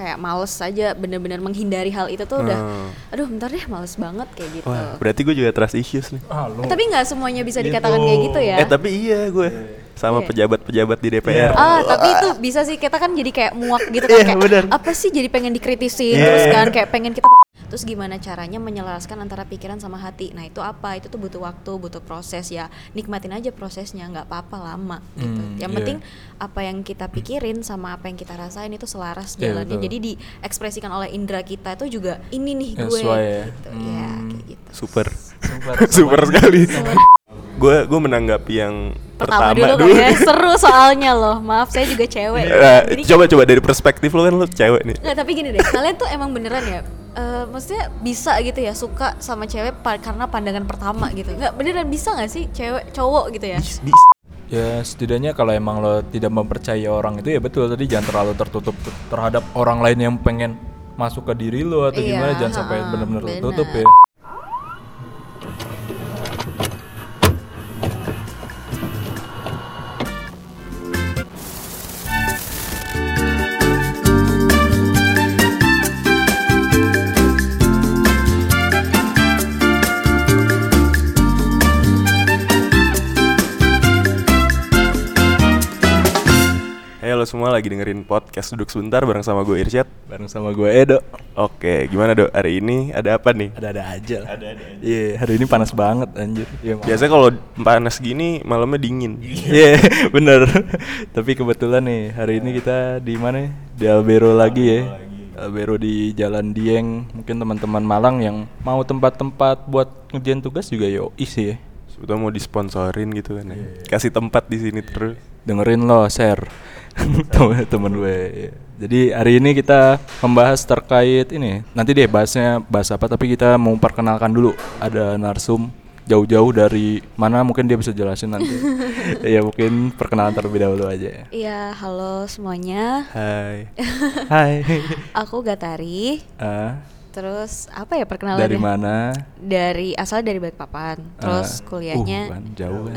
kayak males aja bener-bener menghindari hal itu tuh udah Hmm. aduh bentar deh males banget kayak gitu Wah, berarti gue juga trust issues nih. Ah, lu. Eh, tapi nggak semuanya bisa dikatakan kayak gitu ya Eh tapi iya gue sama Iya. pejabat-pejabat di DPR. Ah, tapi itu bisa sih kita kan jadi kayak muak gitu kan Iya, kayak bener. apa sih jadi pengen dikritisin Iya. terus kan kayak pengen kita terus gimana caranya menyelaraskan antara pikiran sama hati. Nah, itu apa? Itu tuh butuh waktu, butuh proses ya. Nikmatin aja prosesnya, nggak apa-apa lama gitu. Hmm, Yang iya. penting apa yang kita pikirin sama apa yang kita rasain itu selaras Iya, jalannya. betul. Jadi diekspresikan oleh indera kita itu juga ini nih gue ya. gitu. Ya, Hmm. kayak gitu. Super. Super, Super sekali. Gue gue menanggapi yang Pertama, pertama, dulu, kan ya. Seru soalnya loh. Maaf, saya juga cewek. Eh, Jadi coba coba dari perspektif lo kan lo cewek nih. Nggak, tapi gini deh, kalian tuh emang beneran ya eh, maksudnya bisa gitu ya suka sama cewek pa- karena pandangan pertama gitu nggak beneran bisa nggak sih cewek cowok gitu ya Bis- Ya setidaknya kalau emang lo tidak mempercayai orang itu ya betul tadi jangan terlalu tertutup terhadap orang lain yang pengen masuk ke diri lo atau Iya, gimana jangan sampai benar-benar benar. tertutup ya. Lo semua lagi dengerin podcast duduk sebentar bareng sama gue Irsyad. Bareng sama gue Edo. Oke, gimana dok? Hari ini ada apa nih? Ada-ada aja. Ada-ada aja. Iya, hari ini panas banget anjir. Iya, maaf. Biasanya kalau panas gini malamnya dingin. Iya, bener. Tapi kebetulan nih hari ini kita di mana? ya? Di Albero lagi ya. Albero di Jalan Dieng. Mungkin teman-teman Malang yang mau tempat-tempat buat ngerjain tugas juga yo isi ya. Sebetulnya mau disponsorin gitu kan ya. Kasih tempat di sini terus. Dengerin lo, share. Temen-temen gue. ya. Jadi hari ini kita membahas terkait ini. Nanti deh bahasnya bahas apa tapi kita mau perkenalkan dulu. Ada narsum jauh-jauh dari mana mungkin dia bisa jelasin nanti. ya mungkin perkenalan terlebih dahulu aja ya. iya halo semuanya Hai. Hai. aku Gatari Ah, terus apa ya perkenalannya dari mana? dari asal dari Balikpapan terus Ah, kuliahnya uh, kan, jauh kan.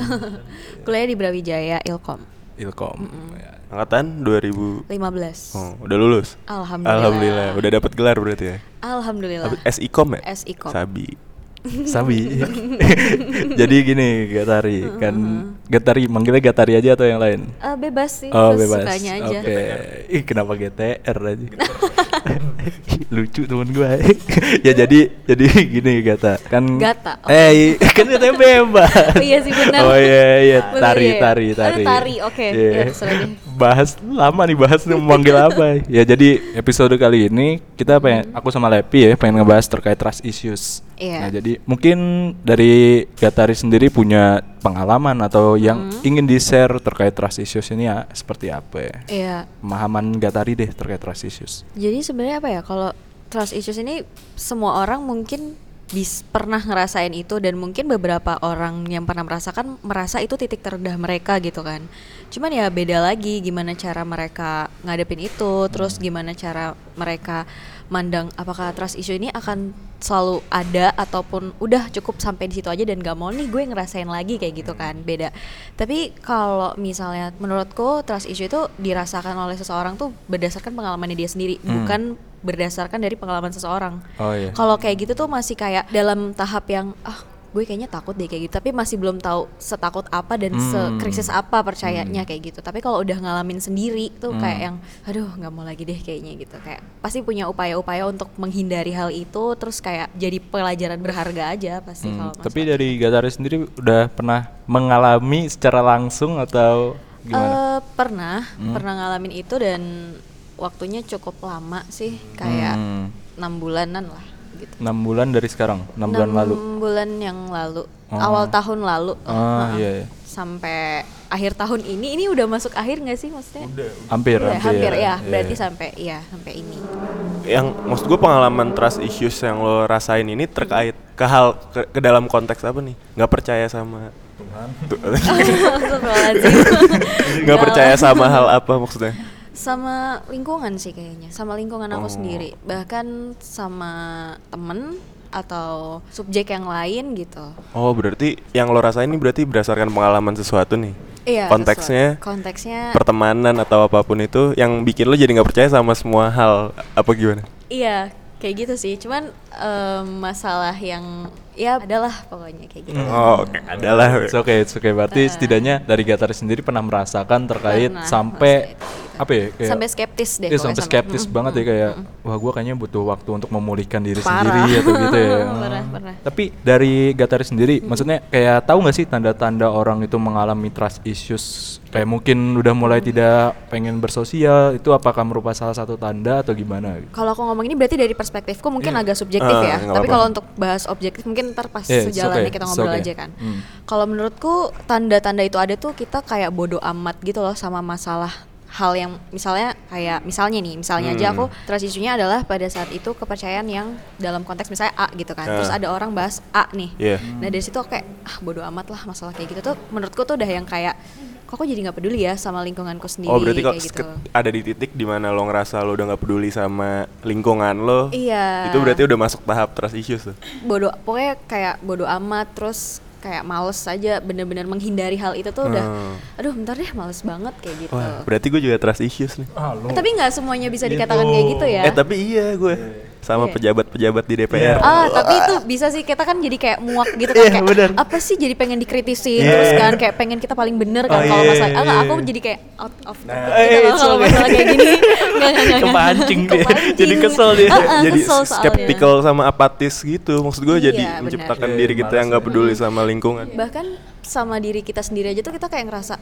kuliah di Brawijaya Ilkom Ilkom. Ya. Angkatan 2000. 15 Oh, udah lulus. Alhamdulillah. Alhamdulillah. Udah dapat gelar berarti ya. Alhamdulillah SIKOM ya? SIKOM. Sabi. Sabi. Jadi gini, Gatari kan Gatari manggilnya Gatari aja atau yang lain? Eh, bebas sih Oh bebas. sesukanya aja Oke. Ih kenapa GTR aja? Lucu temen gue. ya jadi jadi gini Gata kan. Gata, oke. Eh kan katanya bebas. Oh, iya sih, benar. Oh iya iya tari iya. tari Oh, tari. tari, oke. Iya. Ya, terserah deh. Bahas lama nih bahas nih mau manggil apa. ya jadi episode kali ini kita pengen aku sama Lepi ya pengen ngebahas terkait trust issues. Iya. Nah, jadi mungkin dari Gatari sendiri punya pengalaman atau yang Hmm. ingin di-share terkait trust issues ini ya seperti apa ya? Iya Pemahaman Gatari deh terkait trust issues. Jadi sebenarnya apa ya kalau trust issues ini semua orang mungkin bis pernah ngerasain itu dan mungkin beberapa orang yang pernah merasakan merasa itu titik terendah mereka gitu kan. Cuman ya beda lagi gimana cara mereka ngadepin itu, terus gimana cara mereka mandang apakah trust issue ini akan selalu ada ataupun udah cukup sampai di situ aja dan gak mau nih gue ngerasain lagi kayak gitu kan beda tapi kalau misalnya menurutku trust issue itu dirasakan oleh seseorang tuh berdasarkan pengalamannya dia sendiri Hmm. bukan berdasarkan dari pengalaman seseorang Oh iya. kalau kayak gitu tuh masih kayak dalam tahap yang ah gue kayaknya takut deh kayak gitu tapi masih belum tahu setakut apa dan Hmm. sekrisis apa percayanya kayak gitu tapi kalau udah ngalamin sendiri tuh Hmm. kayak yang aduh nggak mau lagi deh kayaknya gitu kayak pasti punya upaya-upaya untuk menghindari hal itu terus kayak jadi pelajaran berharga aja pasti Hmm, kalau Tapi dari Gatari sendiri udah pernah mengalami secara langsung atau gimana? Eh, pernah Hmm. pernah ngalamin itu dan waktunya cukup lama sih kayak Hmm. enam bulanan lah gitu 6 bulan dari sekarang, 6 bulan Enam lalu. bulan yang lalu Oh. awal tahun lalu. Ah, Heeh. iya, iya. sampai akhir tahun ini ini udah masuk akhir nggak sih maksudnya Hampir, Udah, hampir. hampir ya Iya. berarti sampai iya sampai ini Yang maksud gue pengalaman trust issues yang lo rasain ini terkait ke hal ke, ke dalam konteks apa nih? Nggak percaya sama Tuh. Astagfirullahaladzim. nggak percaya sama hal apa maksudnya? Sama lingkungan sih kayaknya sama lingkungan aku Oh. sendiri. Bahkan sama temen atau subjek yang lain gitu. Oh berarti yang lo rasain ini berarti berdasarkan pengalaman sesuatu nih? Iya, konteksnya? sesuai. konteksnya pertemanan atau apa pun itu yang bikin lo jadi nggak percaya sama semua hal apa gimana? Iya kayak gitu sih. Cuman em, masalah yang ya adalah pokoknya kayak gitu. Oh oke adalah. It's okay, it's okay. Berarti setidaknya dari Gataris sendiri pernah merasakan terkait Pernah sampai apa ya? Kayak, sampai skeptis deh pokoknya sampai sampai- skeptis Mm, banget mm, ya kayak mm, wah gua kayaknya butuh waktu untuk memulihkan diri Parah. sendiri atau gitu ya. Pernah, pernah. Tapi dari Gataris sendiri maksudnya kayak tahu nggak sih tanda-tanda orang itu mengalami trust issues kayak mungkin udah mulai tidak pengen bersosial itu apakah merupakan salah satu tanda atau gimana? Kalau aku ngomong ini berarti dari perspektifku mungkin agak subjektif Ah, ya. Tapi kalau untuk bahas objektif mungkin ntar pas Yeah, sejalannya okay, kita ngobrol okay. aja kan. Hmm. Kalau menurutku tanda-tanda itu ada tuh kita kayak bodoh amat gitu loh sama masalah hal yang misalnya kayak misalnya nih misalnya aja Hmm. aku trust isunya adalah pada saat itu kepercayaan yang dalam konteks misalnya A gitu kan terus Ah. ada orang bahas A nih Iya. nah dari situ aku kayak ah bodoh amat lah masalah kayak gitu tuh menurutku tuh udah yang kayak kok aku jadi nggak peduli ya sama lingkunganku sendiri Oh berarti kayak gitu ada di titik di mana lo ngerasa lo udah nggak peduli sama lingkungan lo Iya. itu berarti udah masuk tahap trust issues tuh bodoh pokoknya kayak bodoh amat terus kayak males aja bener-bener menghindari hal itu tuh udah Hmm. aduh bentar deh males banget kayak gitu. Wah berarti gue juga trust issues nih. Eh, tapi nggak semuanya bisa dikatakan kayak gitu ya? Eh tapi iya gue sama Iya. pejabat-pejabat di DPR Ah, tapi itu bisa sih kita kan jadi kayak muak gitu kan Iya, kayak bener. apa sih jadi pengen dikritisin Iya. terus kan kayak pengen kita paling bener kan Oh, kalau iya, masalah. ah, nggak, iya. aku jadi kayak out of Nah, gitu loh kalau okay. masalah kayak gini. Nggak, nggak, kepancing dia. Jadi kesel dia. Ah, ah, jadi kesel soalnya. skeptical sama apatis gitu. Maksud gue Iya, jadi menciptakan Iya, diri kita yang nggak peduli sama lingkungan. Bahkan sama diri kita sendiri aja tuh kita kayak ngerasa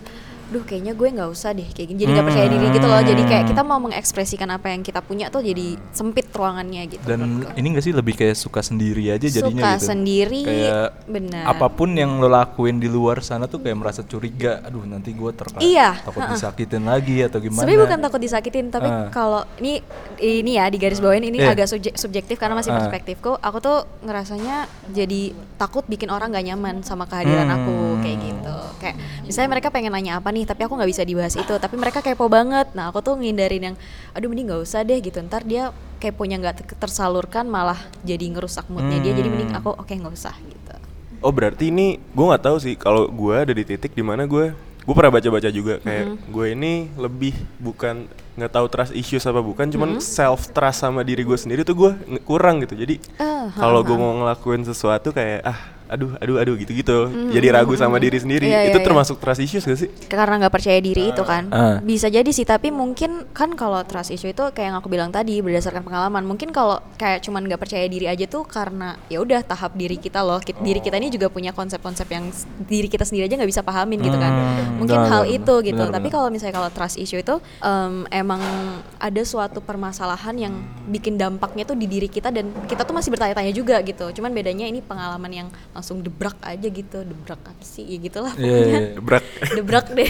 duh kayaknya gue nggak usah deh kayak gini jadi nggak percaya diri gitu loh jadi kayak kita mau mengekspresikan apa yang kita punya tuh jadi sempit ruangannya gitu Dan ini gak sih lebih kayak suka sendiri aja jadinya Suka gitu. sendiri, Kayak benar. apa pun yang lo lakuin di luar sana tuh kayak merasa curiga. Aduh nanti gue terkait Iya, takut ha-ha. disakitin lagi atau gimana. Sebenarnya bukan takut disakitin, tapi kalau ini ini ya di garis bawain ini Iya. agak subje- subjektif karena masih Ah. perspektifku. Aku tuh ngerasanya jadi takut bikin orang gak nyaman sama kehadiran Hmm. aku kayak gitu. Kayak misalnya mereka pengen nanya apa nih, tapi aku nggak bisa dibahas itu. Tapi mereka kepo banget. Nah aku tuh ngindarin yang, aduh mending nggak usah deh gitu. Ntar dia keponya nggak ter- tersalurkan malah jadi ngerusak moodnya dia. Jadi mending Hmm. aku oke nggak usah gitu. oh berarti ini gue nggak tahu sih kalau gue ada di titik di mana gue gue pernah baca-baca juga kayak Mm-hmm. gue ini lebih bukan nggak tahu trust issues apa bukan cuman Mm-hmm. self trust sama diri gue sendiri tuh gue kurang gitu jadi Ah, kalau gue mau ngelakuin sesuatu kayak ah aduh aduh aduh gitu gitu jadi ragu sama diri sendiri. Iya, itu iya. termasuk trust issues gak sih? Karena nggak percaya diri itu kan. Ah. bisa jadi sih tapi mungkin kan kalau trust issue itu kayak yang aku bilang tadi berdasarkan pengalaman. Mungkin kalau kayak cuman nggak percaya diri aja tuh karena ya udah tahap diri kita loh. Kit- diri kita ini juga punya konsep-konsep yang diri kita sendiri aja nggak bisa pahamin gitu kan. Hmm, mungkin benar, hal benar, itu gitu. benar, tapi kalau misalnya kalau trust issue itu em, emang ada suatu permasalahan yang bikin dampaknya tuh di diri kita dan kita tuh masih bertanya-tanya juga gitu. Cuman bedanya ini pengalaman yang langsung debrak aja gitu debrak apa sih ya gitulah Iya, pokoknya iya, iya. Brak. debrak deh.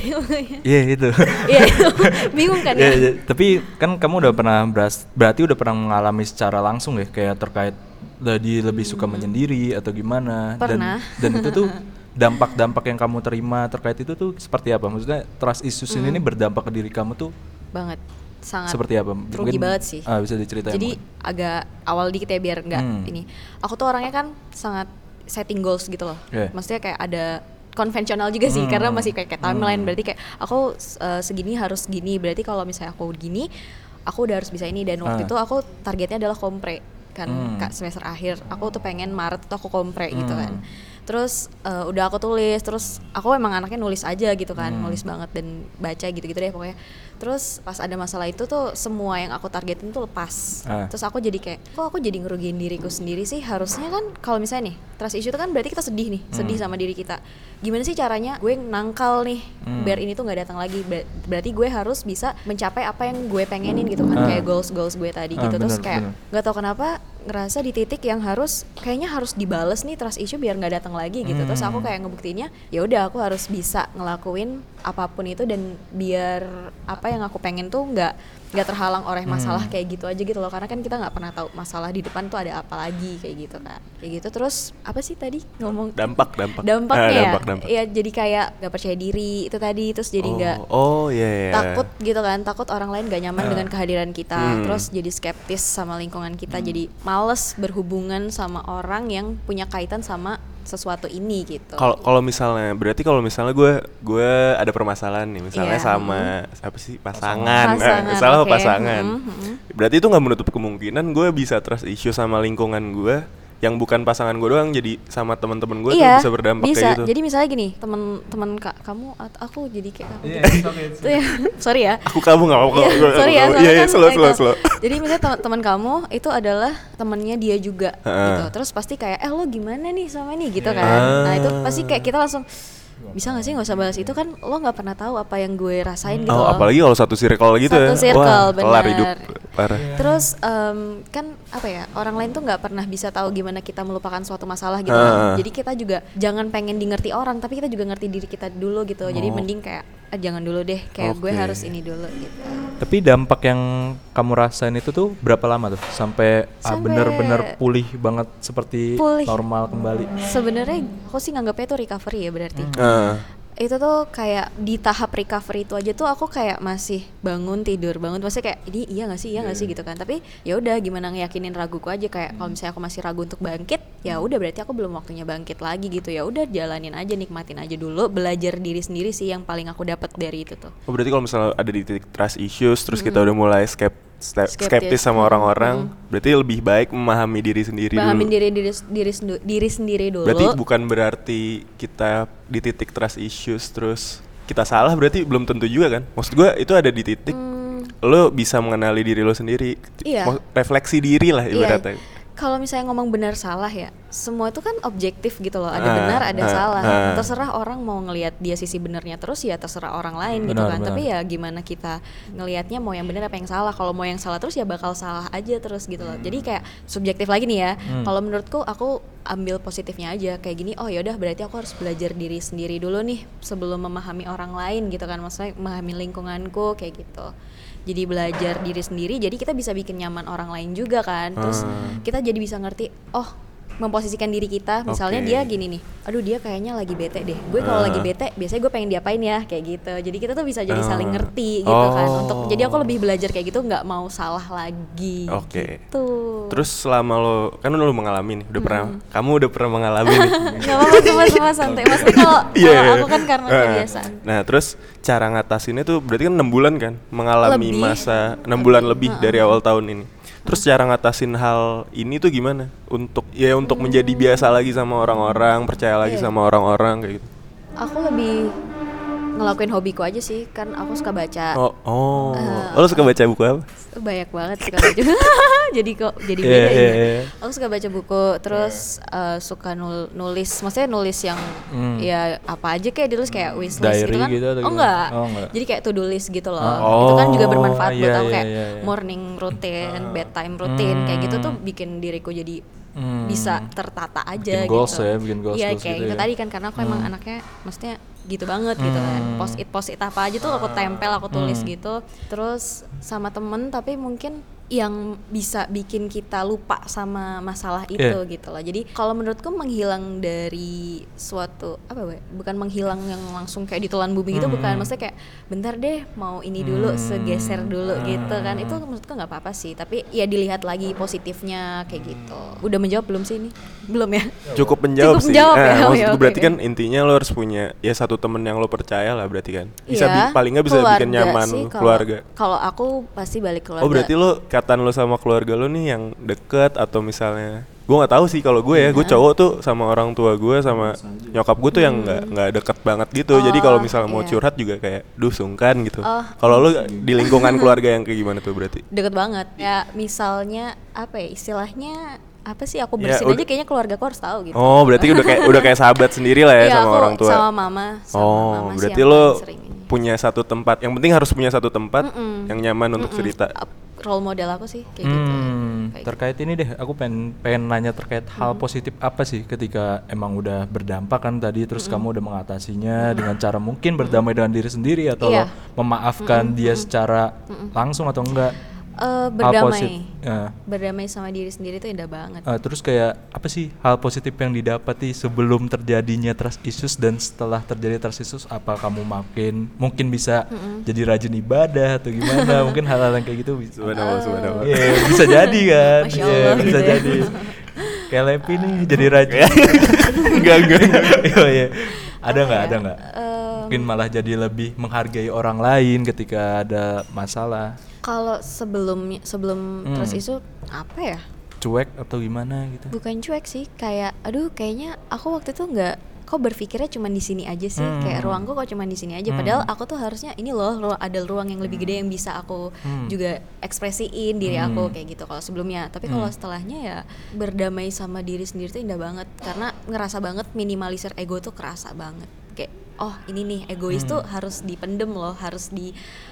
Iya itu. Iya, bingung kan Iya, ya? iya. Tapi kan kamu udah pernah beras, berarti udah pernah mengalami secara langsung ya kayak terkait tadi lebih suka menyendiri atau gimana Hmm. Pernah. dan dan itu tuh dampak-dampak yang kamu terima terkait itu tuh seperti apa? Maksudnya trust issues ini Hmm. berdampak ke diri kamu tuh Banget, sangat. seperti apa? Rugi Mungkin- banget sih. Ah, bisa diceritain. Jadi mungkin? agak awal dikit ya biar nggak Hmm. ini. Aku tuh orangnya kan sangat setting goals gitu loh. Iya. Maksudnya kayak ada konvensional juga sih Hmm. karena masih kayak, kayak timeline berarti kayak aku uh, segini harus gini berarti kalau misalnya aku gini aku udah harus bisa ini dan waktu Ah. itu aku targetnya adalah kompre kan Hmm. kak semester akhir aku tuh pengen Maret tuh aku kompre gitu kan Hmm. terus uh, udah aku tulis terus aku emang anaknya nulis aja gitu kan Hmm. nulis banget dan baca gitu-gitu deh pokoknya terus pas ada masalah itu tuh semua yang aku targetin tuh lepas Ah. terus aku jadi kayak kok aku jadi ngerugiin diriku sendiri sih harusnya kan kalau misalnya nih trust issue itu kan berarti kita sedih nih sedih Hmm. sama diri kita gimana sih caranya gue nangkal nih Hmm. biar ini tuh nggak datang lagi Ber- berarti gue harus bisa mencapai apa yang gue pengenin gitu kan Ah. kayak goals goals gue tadi Ah, gitu terus benar, kayak nggak tahu kenapa ngerasa di titik yang harus kayaknya harus dibales nih trust issue biar nggak datang lagi gitu terus aku Hmm. kayak ngebuktinya ya udah aku harus bisa ngelakuin apa pun itu dan biar apa yang aku pengen tuh nggak nggak terhalang oleh masalah Hmm. kayak gitu aja gitu loh. Karena kan kita nggak pernah tahu masalah di depan tuh ada apa lagi kayak gitu kan. Kayak gitu. Terus apa sih tadi? Ngomong dampak dampak. Dampaknya Ah, ya? dampak dampak. Ya jadi kayak nggak percaya diri itu tadi. Terus jadi oh, nggak oh iya iya takut gitu kan. Takut orang lain gak nyaman dengan kehadiran kita. Hmm. terus jadi skeptis sama lingkungan kita. Jadi males berhubungan sama orang yang punya kaitan sama sesuatu ini gitu. Kalau kalau misalnya berarti kalau misalnya gue gue ada permasalahan nih misalnya Iya, sama apa sih pasangan, Eh, Pasangan, misalnya sama oke. pasangan. Mhm, mhm. Berarti itu nggak menutup kemungkinan gue bisa trust issue sama lingkungan gue yang bukan pasangan gue doang jadi sama teman-teman gue iya, tuh bisa berdampak bisa. kayak gitu. Jadi misalnya gini, teman-teman kak kamu atau aku jadi kayak kamu. Iya, gitu. okay, ya, sorry ya. Aku kamu nggak apa-apa. Iya, Gua- sorry ya, Iya, iya, kan slow, slow, slow. Jadi misalnya teman- teman kamu itu adalah temennya dia juga gitu. Terus pasti kayak, eh lo gimana nih sama ini gitu Iya. kan. Nah itu Ah. pasti kayak kita langsung bisa gak sih nggak usah bahas itu kan lo nggak pernah tahu apa yang gue rasain gitu Oh, loh. apalagi kalau satu circle gitu ya. Satu circle, Wah, kelar benar. hidup parah. Terus em, kan apa ya orang lain tuh nggak pernah bisa tahu gimana kita melupakan suatu masalah gitu. Ah. kan. Jadi kita juga jangan pengen di ngerti orang, tapi kita juga ngerti diri kita dulu gitu. Jadi Oh. mending kayak "Ah, jangan dulu deh, kayak gue Oke. harus ini dulu gitu. Tapi dampak yang kamu rasain itu tuh berapa lama tuh sampai, ah, Sampai- bener-bener pulih banget seperti Pulih. normal kembali? Sebenarnya aku sih nganggapnya itu recovery ya berarti. Nah, itu tuh kayak di tahap recovery itu aja tuh aku kayak masih bangun tidur bangun. Maksudnya kayak ini iya gak sih iya gak sih? Gitu kan. Tapi ya udah gimana ngeyakinin raguku aja. Kayak kalau misalnya aku masih ragu untuk bangkit ya udah berarti aku belum waktunya bangkit lagi gitu. Ya udah jalanin aja nikmatin aja dulu. Belajar diri sendiri sih yang paling aku dapat dari itu tuh. Oh berarti kalau misalnya ada di titik trust issues terus kita udah mulai skep ste- Skeptis. skeptis sama orang-orang, berarti lebih baik memahami diri sendiri pahamin dulu. diri diri diri, sendu- diri sendiri dulu Berarti bukan berarti kita di titik trust issues terus kita salah berarti belum tentu juga kan? Maksud gue itu ada di titik lo bisa mengenali diri lo sendiri, Hmm. Iya. Refleksi diri lah Iya. Kalau misalnya ngomong benar salah ya, semua itu kan objektif gitu loh. Ada Ah, benar, ada ah, salah. ah. Terserah orang mau ngelihat dia sisi benernya terus ya terserah orang lain gitu Benar, kan. benar. Tapi ya gimana kita ngelihatnya mau yang benar apa yang salah. Kalau mau yang salah terus ya bakal salah aja terus gitu loh. Jadi kayak subjektif lagi nih ya. Hmm. Kalau menurutku aku ambil positifnya aja kayak gini. Oh yaudah berarti aku harus belajar diri sendiri dulu nih sebelum memahami orang lain gitu kan. Maksudnya memahami lingkunganku kayak gitu jadi belajar diri sendiri jadi kita bisa bikin nyaman orang lain juga kan terus Ah. kita jadi bisa ngerti oh memposisikan diri kita misalnya Oke. dia gini nih aduh dia kayaknya lagi bete deh gue kalau Ah. lagi bete biasanya gue pengen diapain ya kayak gitu jadi kita tuh bisa jadi Ah. saling ngerti gitu kan Oh. untuk jadi aku lebih belajar kayak gitu nggak mau salah lagi Oke. gitu Terus selama lo kan lo mengalami nih, udah pernah kamu udah pernah mengalami nih. nggak apa-apa cuma cuma santai maksudnya kalau kalau iya. aku kan karena Ah. kebiasaan Nah, terus cara ngatasinnya tuh berarti kan 6 bulan kan mengalami Lebih. masa 6 bulan lebih dari awal tahun ini. Terus cara ngatasin hal ini tuh gimana? Untuk ya untuk menjadi biasa lagi sama orang-orang, percaya lagi Iya. sama orang-orang kayak gitu. aku lebih ngelakuin hobiku aja sih kan aku suka baca Oh, oh. Eh, lo suka baca buku apa? banyak banget suka baca jadi kok jadi Iya, beda iya, ini iya. aku suka baca buku terus eh, suka nul- nulis maksudnya nulis yang Hmm. ya apa aja kayak ditulis kayak wish list Diary gitu kan gitu oh enggak Oh, enggak. jadi kayak to do list gitu loh Ah. itu kan juga Oh, bermanfaat buat iya, aku iya, kayak iya, iya. morning routine bedtime routine kayak gitu tuh bikin diriku jadi Hmm. bisa tertata aja Bikin goals gitu ya, bikin goals- iya goals kayak gitu gitu ya. tadi kan karena aku emang anaknya maksudnya gitu banget gitu kan Hmm. post it post it apa aja tuh aku tempel aku tulis Hmm. gitu terus sama temen tapi mungkin yang bisa bikin kita lupa sama masalah itu Iya. gitu loh jadi kalau menurutku menghilang dari suatu apa we? bukan menghilang yang langsung kayak ditelan bumi gitu bukan Hmm. maksudnya kayak bentar deh mau ini dulu segeser dulu gitu kan itu menurutku nggak apa-apa sih tapi ya dilihat lagi positifnya kayak gitu udah menjawab belum sih ini belum ya Cukup menjawab Cukup sih. menjawab Nah, ya, maksud oke, gue oke, berarti oke. kan intinya lo harus punya ya satu temen yang lo percaya lah berarti kan. Bisa Iya, bi- paling nggak bisa bikin keluarga nyaman sih, kalau- keluarga. kalau aku pasti balik keluarga Oh berarti lo katan lo sama keluarga lo nih yang deket atau misalnya gue nggak tahu sih kalau gue ya gue cowok tuh sama orang tua gue sama nyokap gue tuh yang nggak nggak deket banget gitu. Jadi kalau Oh, misalnya mau iya. curhat juga kayak duh sungkan gitu. Oh. kalau lo di lingkungan keluarga yang kayak gimana tuh berarti? Deket banget. Ya misalnya apa ya istilahnya apa sih aku Ya, bersihin udah- aja kayaknya keluarga aku harus tahu gitu. Oh berarti udah kayak udah kayak sahabat sendiri lah ya Iya, sama aku orang tua. sama mama sama oh mama berarti lo punya satu tempat yang penting harus punya satu tempat Mm-mm. yang nyaman untuk Mm-mm. cerita. Ap- role model aku sih kayak gitu. Hmm, Kayak terkait ini deh, aku pengen pengen nanya terkait hal positif apa sih ketika emang udah berdampak kan tadi, terus kamu udah mengatasinya dengan cara mungkin berdamai dengan diri sendiri atau lo memaafkan dia secara langsung atau enggak? Eh, Hal berdamai posit- ya. berdamai sama diri sendiri tuh indah banget Eh, terus kayak apa sih hal positif yang didapati sebelum terjadinya trust issues dan setelah terjadi trust issues apa kamu makin mungkin bisa jadi rajin ibadah atau gimana mungkin hal-hal yang kayak gitu bisa Subhanallah, subhanallah. Iya, bisa jadi kan Masya Iya, Allah bisa gitu ya. jadi Kayak Lepi nih jadi raja. enggak enggak enggak. Iya, iya. Ada nggak? ya? Ada nggak? Em, Mungkin malah jadi lebih menghargai orang lain ketika ada masalah. kalau sebelum sebelum Hmm. trust isu apa ya Cuek atau gimana gitu. bukan cuek sih kayak aduh kayaknya aku waktu itu nggak kok berpikirnya cuma di sini aja sih Hmm. kayak ruangku kok cuma di sini aja Hmm. padahal aku tuh harusnya ini loh ada ruang yang lebih gede yang bisa aku Hmm. juga ekspresiin diri Hmm. aku kayak gitu kalau sebelumnya tapi kalau Hmm. setelahnya ya berdamai sama diri sendiri tuh indah banget karena ngerasa banget minimalisir ego tuh kerasa banget kayak oh ini nih egois Hmm. tuh harus dipendem loh harus di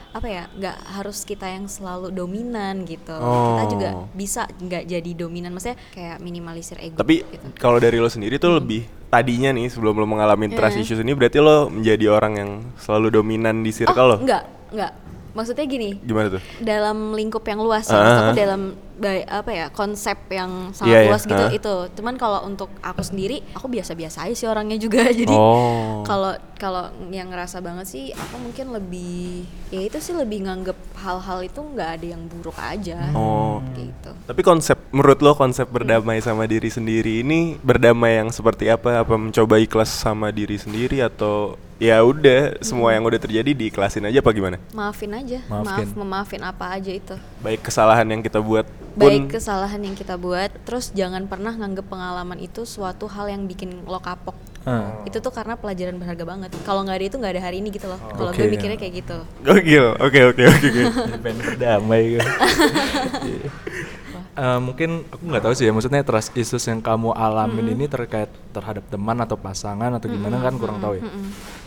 apa ya nggak harus kita yang selalu dominan gitu kita juga Oh. bisa nggak jadi dominan maksudnya kayak minimalisir ego Tapi gitu. kalau dari lo sendiri tuh lebih tadinya nih sebelum lo mengalami trust Eh. issues ini berarti lo menjadi orang yang selalu dominan di circle lo. oh enggak enggak maksudnya gini Gimana tuh? dalam lingkup yang luas Ah. ya maksud aku dalam ba- apa ya konsep yang sangat Iya, iya. luas gitu Ah. itu cuman kalau untuk aku sendiri aku biasa-biasa aja sih orangnya juga jadi Oh. kalau kalau yang ngerasa banget sih aku mungkin lebih ya itu sih lebih nganggep hal-hal itu nggak ada yang buruk aja Oh. gitu Tapi konsep menurut lo konsep berdamai sama diri sendiri ini berdamai yang seperti apa? Apa mencoba ikhlas sama diri sendiri atau ya udah semua yang udah terjadi diikhlasin aja apa gimana? maafin aja Maafin. maaf memaafin apa aja itu Baik kesalahan yang kita buat baik pun kesalahan yang kita buat terus jangan pernah nganggep pengalaman itu suatu hal yang bikin lo kapok Ah. itu tuh karena pelajaran berharga banget kalau nggak ada itu nggak ada hari ini gitu loh kalau Oke. gue mikirnya kayak gitu Gokil. Oke oke oke oke. pengen berdamai gitu. Eh, mungkin aku nggak tahu sih ya maksudnya trust issues yang kamu alamin ini terkait terhadap teman atau pasangan atau gimana kan kurang tahu ya.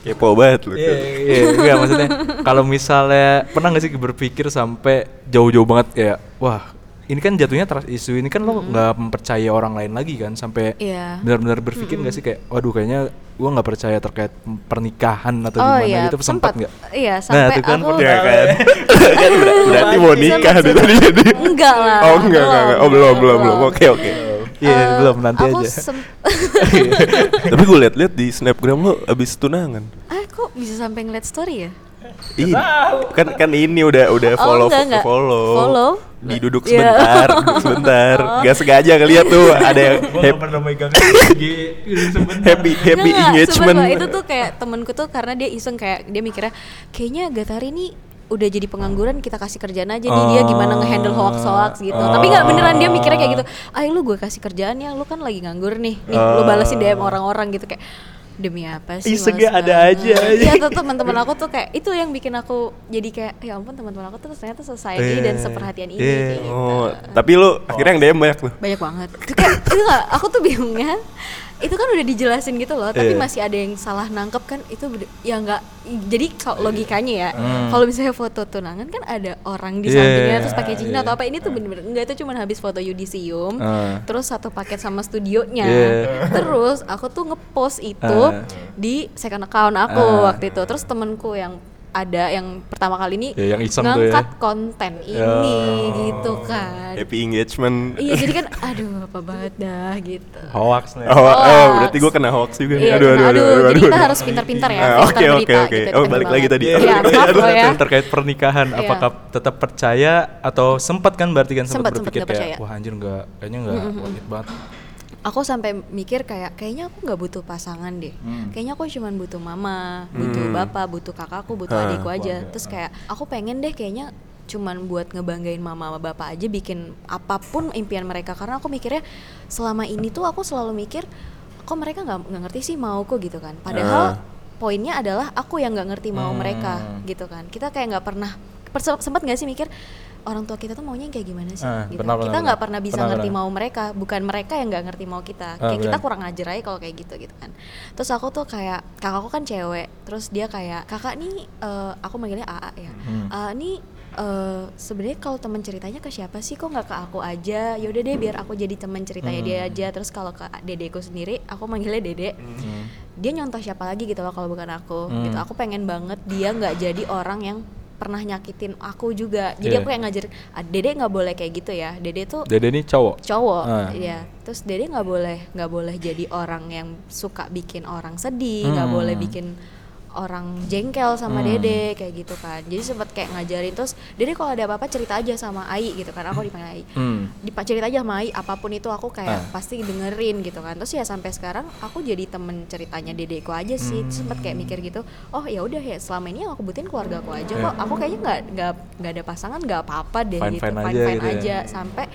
Kepo banget lo. Iya, iya, iya, maksudnya kalau misalnya pernah nggak sih berpikir sampai jauh-jauh banget kayak wah ini kan jatuhnya trust issue ini kan lo nggak mempercayai orang lain lagi kan sampai Iya. benar-benar berpikir nggak sih kayak waduh kayaknya gua nggak percaya terkait pernikahan atau oh gimana iya gitu sempat nggak? iya Nah, sampai itu kan aku Ya kan. ber- berarti mau nikah deh tadi jadi. enggak lah Oh enggak enggak enggak. Oh belum belum belum. Oke oke. Iya Eh, belum nanti aku aja. Tapi gue liat-liat di snapgram lo abis tunangan. ah kok bisa sampai ngeliat story ya Ih, kan kan ini udah udah Oh, follow enggak, enggak. follow. Follow? Diduduk Iya. sebentar, duduk sebentar. Gak sengaja ngeliat tuh ada yang happy, pernah megang happy happy, happy Nggak, nggak, engagement. sumpah, itu tuh kayak temenku tuh karena dia iseng kayak dia mikirnya kayaknya Gatari ini udah jadi pengangguran kita kasih kerjaan aja nih dia gimana ngehandle hoax hoax gitu Oh. tapi nggak beneran dia mikirnya kayak gitu ayo lu gue kasih kerjaan ya lu kan lagi nganggur nih nih lu balesin DM orang-orang gitu kayak demi apa sih Isengnya ada banget." aja. iya tuh teman-teman aku tuh kayak itu yang bikin aku jadi kayak ya ampun teman-teman aku tuh ternyata sesayang ini dan seperhatian ini kayak gitu Oh, tapi lu akhirnya yang DM banyak tuh. banyak banget Itu kayak itu nggak aku tuh bingungnya itu kan udah dijelasin gitu loh tapi Iya. masih ada yang salah nangkep kan itu ya nggak jadi kalau logikanya ya Hmm. kalau misalnya foto tunangan kan ada orang di Iya, sampingnya terus pakai cincin iya. atau apa ini tuh bener-bener enggak itu cuma habis foto yudisium Ah. terus satu paket sama studionya Iya. terus aku tuh ngepost itu Ah. di second account aku Ah. waktu itu terus temenku yang ada yang pertama kali ini Ya, yang tuh ya. ngangkat konten ini gitu kan Happy engagement. Iya jadi kan aduh apa banget dah gitu. hoax nih Oh, oh, Hoax. berarti gue kena hoax juga. Iya, aduh, aduh, aduh, aduh, aduh, jadi aduh, kita aduh. harus pintar-pintar ya, pintar Oke, oke, oke. gitu, Oh, pintar balik lagi tadi. Iya, Iya, maaf loh ya. Yang terkait pernikahan, Iya. apakah tetap percaya atau sempat kan berarti kan sempat berpikir kayak percaya. wah anjir nggak, kayaknya nggak worth it banget. Aku sampai mikir kayak kayaknya aku nggak butuh pasangan deh. Hmm. Kayaknya aku cuman butuh mama, butuh Hmm. bapak, butuh kakakku, butuh Hah. adikku aja. Keluarga. Terus kayak aku pengen deh kayaknya cuman buat ngebanggain mama sama bapak aja bikin apa pun impian mereka karena aku mikirnya selama ini tuh aku selalu mikir kok mereka nggak ngerti sih mauku gitu kan padahal Ah. poinnya adalah aku yang nggak ngerti mau Hmm. mereka gitu kan kita kayak nggak pernah sempat nggak sih mikir orang tua kita tuh maunya kayak gimana sih Ah, gitu. benar, kita nggak pernah bisa Benar, ngerti benar. mau mereka bukan mereka yang nggak ngerti mau kita Ah, kayak kita kurang ajar aja kalau kayak gitu gitu kan terus aku tuh kayak kakakku kan cewek terus dia kayak kakak nih eh, aku manggilnya AA ya Hmm. AA nih eh, sebenarnya kalau teman ceritanya ke siapa sih kok nggak ke aku aja yaudah deh biar aku jadi teman ceritanya dia Hmm. aja terus kalau ke dedeku sendiri aku manggilnya dede Hmm. dia nyontoh siapa lagi gitu loh kalau bukan aku Hmm. gitu aku pengen banget dia nggak jadi orang yang pernah nyakitin aku juga jadi Iya. aku yang ngajar "Ah, dede nggak boleh kayak gitu ya dede tuh Dede ini cowok. cowok Ah. ya terus dede nggak boleh nggak boleh jadi orang yang suka bikin orang sedih nggak Hmm. boleh bikin orang jengkel sama Hmm. Dede kayak gitu kan. Jadi sempet kayak ngajarin terus Dede kalau ada apa-apa cerita aja sama Ai gitu kan. Aku dipanggil Ai. Hmm. Dipa- cerita aja sama Ai apa pun itu aku kayak Ah. pasti dengerin gitu kan. Terus ya sampai sekarang aku jadi temen ceritanya Dedeku aja sih. Terus sempet kayak mikir gitu oh ya udah ya selama ini yang aku butuhin keluarga aku aja kok. Aku kayaknya nggak nggak nggak ada pasangan nggak apa-apa deh gitu Fine-fine fine aja fine gitu ya. aja. Sampai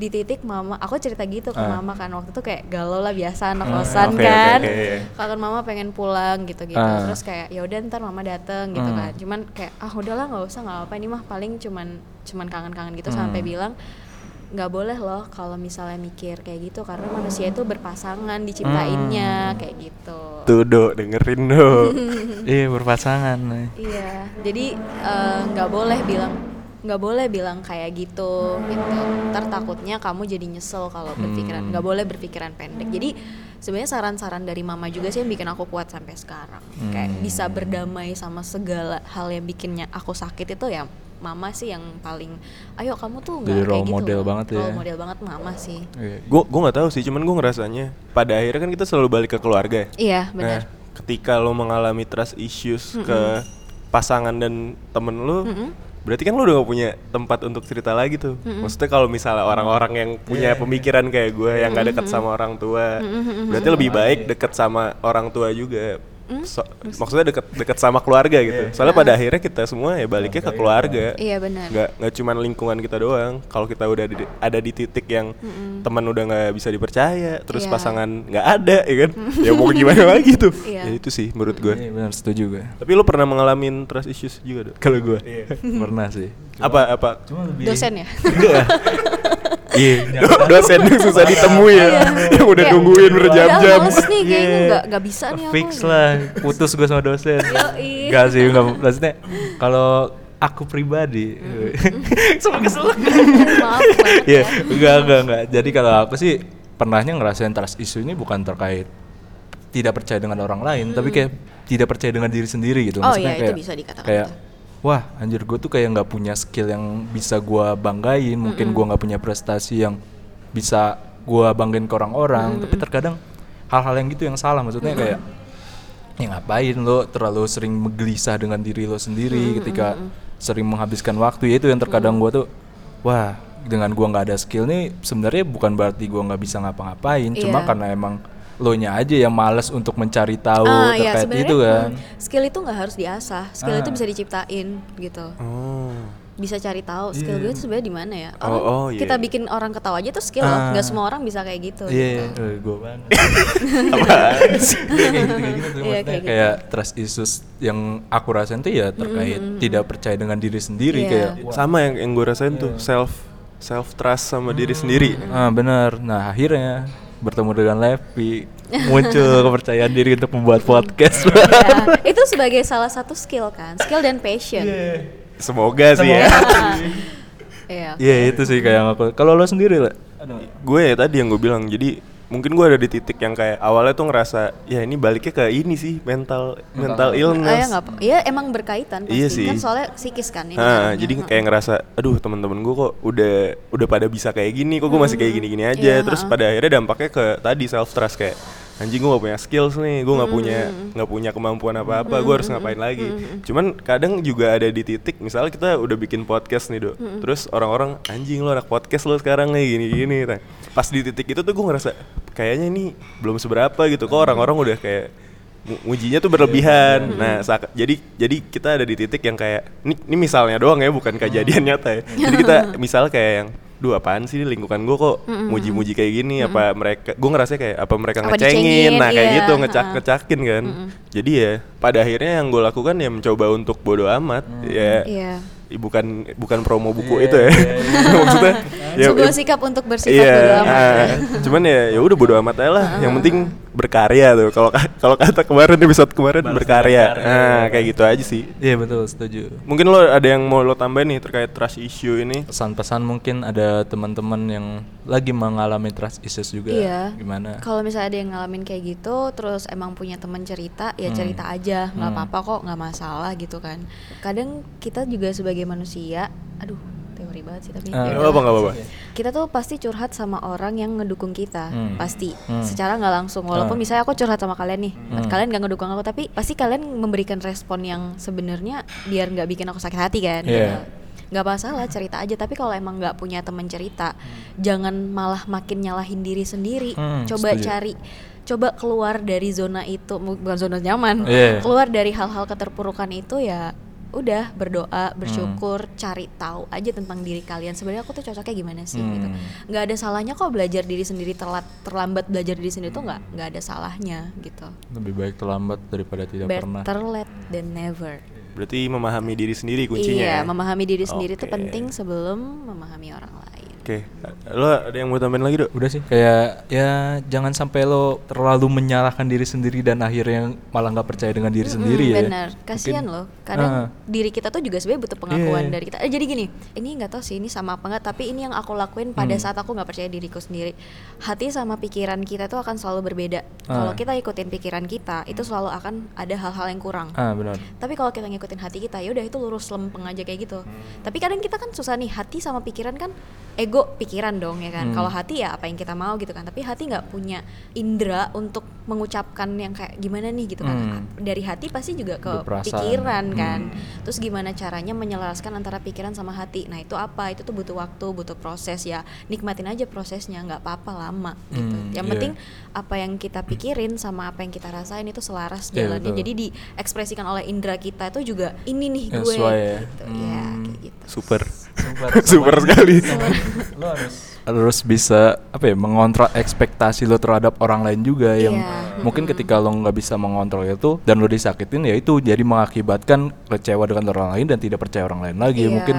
di titik mama aku cerita gitu ke Ah. mama kan waktu itu kayak galau lah biasa anak Ah, kosan oke, kan oke, iya. kangen mama pengen pulang gitu gitu Ah. terus kayak ya udah ntar mama dateng gitu Hmm. kan cuman kayak ah udahlah nggak usah nggak apa ini mah paling cuman cuman kangen-kangen gitu Hmm. sampai bilang nggak boleh loh kalau misalnya mikir kayak gitu karena manusia itu berpasangan diciptainnya kayak gitu Tuh do, dengerin do. Iya berpasangan. nih. Iya, jadi eh, nggak boleh bilang nggak boleh bilang kayak gitu gitu. Ntar takutnya kamu jadi nyesel kalau berpikiran Hmm. nggak boleh berpikiran pendek. Jadi sebenarnya saran-saran dari mama juga sih yang bikin aku kuat sampai sekarang. Kayak Hmm. bisa berdamai sama segala hal yang bikinnya aku sakit itu ya mama sih yang paling ayo kamu tuh nggak kayak role gitu model loh." banget ya. role model banget mama sih Iya. Gue gue nggak tahu sih, cuman gue ngerasanya pada akhirnya kan kita selalu balik ke keluarga. iya Nah, benar ketika lo mengalami trust issues ke pasangan dan temen lo, berarti kan lo udah gak punya tempat untuk cerita lagi tuh. Maksudnya kalau misalnya orang-orang yang punya pemikiran kayak gue yang gak deket sama orang tua, berarti lebih baik deket sama orang tua juga. So- maksudnya deket deket sama keluarga gitu. Soalnya pada akhirnya kita semua ya baliknya ke keluarga. iya benar. Nggak nggak cuman lingkungan kita doang. Kalau kita udah di, ada di titik yang teman udah nggak bisa dipercaya terus Iya. pasangan nggak ada ya kan? Ya mau gimana lagi tuh? Iya. ya itu sih menurut gue Iya benar setuju gue. tapi lu pernah mengalami trust issues juga dong Kalau gue pernah sih. apa apa? Dosen ya iya Do- dosen yang susah ditemui ya yang udah Kayak, nungguin "Udah berjam-jam males nih kayaknya Iya. nggak nggak bisa nih aku Fix gitu. lah, putus gue sama dosen. Enggak sih, enggak maksudnya kalau aku pribadi sama kesel. maaf banget Iya, ya enggak enggak enggak. Jadi kalau aku sih pernahnya ngerasain trust issue ini bukan terkait tidak percaya dengan orang lain, tapi kayak tidak percaya dengan diri sendiri gitu. Oh Maksudnya iya, itu kayak, bisa dikatakan Kayak itu. Wah anjir gue tuh kayak nggak punya skill yang bisa gua banggain, mungkin gua nggak punya prestasi yang bisa gua banggain ke orang-orang, tapi terkadang hal-hal yang gitu yang salah maksudnya kayak ya ngapain lo terlalu sering gelisah dengan diri lo sendiri ketika sering menghabiskan waktu. Ya itu yang terkadang gua tuh wah dengan gua nggak ada skill nih sebenarnya bukan berarti gua nggak bisa ngapa-ngapain. Cuma Iya. karena emang lo nya aja yang males untuk mencari tahu Ah, iya, terkait sebenarnya, itu kan hmm, skill itu nggak harus diasah skill itu Ah. bisa diciptain gitu oh bisa cari tahu skill Iya. gue itu sebenarnya di mana ya Oh, Orang oh, iya. kita bikin orang ketawa aja tuh skill loh Ah. nggak semua orang bisa kayak gitu Iya, gitu. eh, gue banget. kayak gitu, kayak gitu. Iya, gitu. trust issues yang aku rasain tuh ya terkait tidak percaya dengan diri sendiri Iya. kayak sama yang yang gue rasain tuh self self trust sama diri sendiri ah benar. Nah, akhirnya bertemu dengan Levi muncul kepercayaan diri untuk membuat podcast. Ya, itu sebagai salah satu skill kan skill dan passion semoga sih ya Iya. Iya, itu sih kayak yang aku. Kalau lo sendiri lah. gue ya tadi yang gue bilang jadi mungkin gue ada di titik yang kayak awalnya tuh ngerasa ya ini baliknya ke ini sih mental mental Ah, ya illness nggak apa. Iya emang berkaitan pasti. Iya sih. kan soalnya psikis kan ini. Ah, kan. jadi kayak ngerasa aduh teman-teman gue kok udah udah pada bisa kayak gini kok gue masih kayak gini-gini aja. Iya, terus pada akhirnya dampaknya ke tadi self trust kayak anjing gue gak punya skills nih gue nggak punya nggak punya kemampuan apa-apa gue harus ngapain lagi. Cuman kadang juga ada di titik misalnya kita udah bikin podcast nih dok. Terus orang-orang anjing lo anak podcast lo sekarang nih gini-gini nah, pas di titik itu tuh gue ngerasa kayaknya ini belum seberapa gitu. Kok orang-orang udah kayak mu- mujinya tuh berlebihan. Nah, saat- jadi jadi kita ada di titik yang kayak ini, ini misalnya doang ya, bukan kejadian nyata ya. Jadi kita misal kayak yang duh apaan sih lingkungan gue kok muji-muji kayak gini? Apa mereka gue ngerasa kayak apa mereka Apa ngecengin? dicengin, nah kayak iya, gitu ngecak ngecakin kan. Jadi ya pada akhirnya yang gue lakukan ya mencoba untuk bodo amat. Ya. Iya. i- bukan bukan promo buku Iya, itu ya iya, iya. maksudnya ya, Sebuah ya- sikap untuk bersifat iya, bodo amat. ya. cuman ya ya udah bodo amat aja lah. Yang penting berkarya tuh. Kalau ka- kalau kata kemarin episode kemarin Balas berkarya. berkarya. Nah, kayak gitu aja sih. Iya betul, setuju. Mungkin lo ada yang mau lo tambahin nih terkait trust issue ini? Pesan-pesan mungkin ada teman-teman yang lagi mengalami trust issues juga. Iya. Gimana? Kalau misalnya ada yang ngalamin kayak gitu, terus emang punya teman cerita, ya Hmm. cerita aja, nggak Hmm. apa-apa kok, nggak masalah gitu kan. Kadang kita juga sebagai manusia, aduh teori banget sih tapi. Ah. ya Nggak apa-apa, udahlah. nggak apa-apa. kita tuh pasti curhat sama orang yang ngedukung kita Hmm. pasti Hmm. secara nggak langsung walaupun Ah. misalnya aku curhat sama kalian nih Hmm. kalian nggak ngedukung aku tapi pasti kalian memberikan respon yang sebenarnya biar nggak bikin aku sakit hati kan Iya. gitu. nggak masalah cerita aja tapi kalau emang nggak punya temen cerita jangan malah makin nyalahin diri sendiri Hmm, coba setuju. cari coba keluar dari zona itu bukan zona nyaman Iya. keluar dari hal-hal keterpurukan itu ya udah Hmm. berdoa bersyukur cari tahu aja tentang diri kalian sebenarnya aku tuh cocoknya gimana sih gitu Hmm. nggak ada salahnya kok belajar diri sendiri telat terlambat belajar diri sendiri tuh nggak nggak ada salahnya gitu Lebih baik terlambat daripada tidak pernah. better late than never Berarti memahami diri sendiri kuncinya. iya ya? memahami diri sendiri itu penting sebelum memahami orang lain Oke, lo ada yang mau tambahin lagi dok? Udah sih, kayak ya jangan sampai lo terlalu menyalahkan diri sendiri dan akhirnya malah nggak percaya dengan diri Mm-mm, sendiri ya. bener kasihan loh kadang Ah. diri kita tuh juga sebenarnya butuh pengakuan Iya. dari kita eh, jadi gini ini nggak tahu sih ini sama apa nggak tapi ini yang aku lakuin pada Hmm. saat aku nggak percaya diriku sendiri hati sama pikiran kita tuh akan selalu berbeda Ah. kalau kita ikutin pikiran kita itu selalu akan ada hal-hal yang kurang Ah benar. tapi kalau kita ngikutin hati kita ya udah itu lurus lempeng aja kayak gitu tapi kadang kita kan susah nih hati sama pikiran kan ego pikiran dong ya kan Hmm. kalau hati ya apa yang kita mau gitu kan tapi hati nggak punya indera untuk mengucapkan yang kayak gimana nih gitu kan Hmm. dari hati pasti juga ke Berperasaan. pikiran kan Hmm. terus gimana caranya menyelaraskan antara pikiran sama hati nah itu apa itu tuh butuh waktu butuh proses ya nikmatin aja prosesnya nggak apa-apa lama gitu Hmm, yang iya. penting apa yang kita pikirin sama apa yang kita rasain itu selaras Iya, jalannya betul. jadi diekspresikan oleh indera kita itu juga ini nih gue Sesuai ya. gitu ya Hmm. kayak gitu Super, Super, super sekali. lo harus harus bisa apa ya mengontrol ekspektasi lo terhadap orang lain juga yang Iya. mungkin ketika lo nggak bisa mengontrol itu dan lo disakitin ya itu jadi mengakibatkan kecewa dengan orang lain dan tidak percaya orang lain lagi Iya. mungkin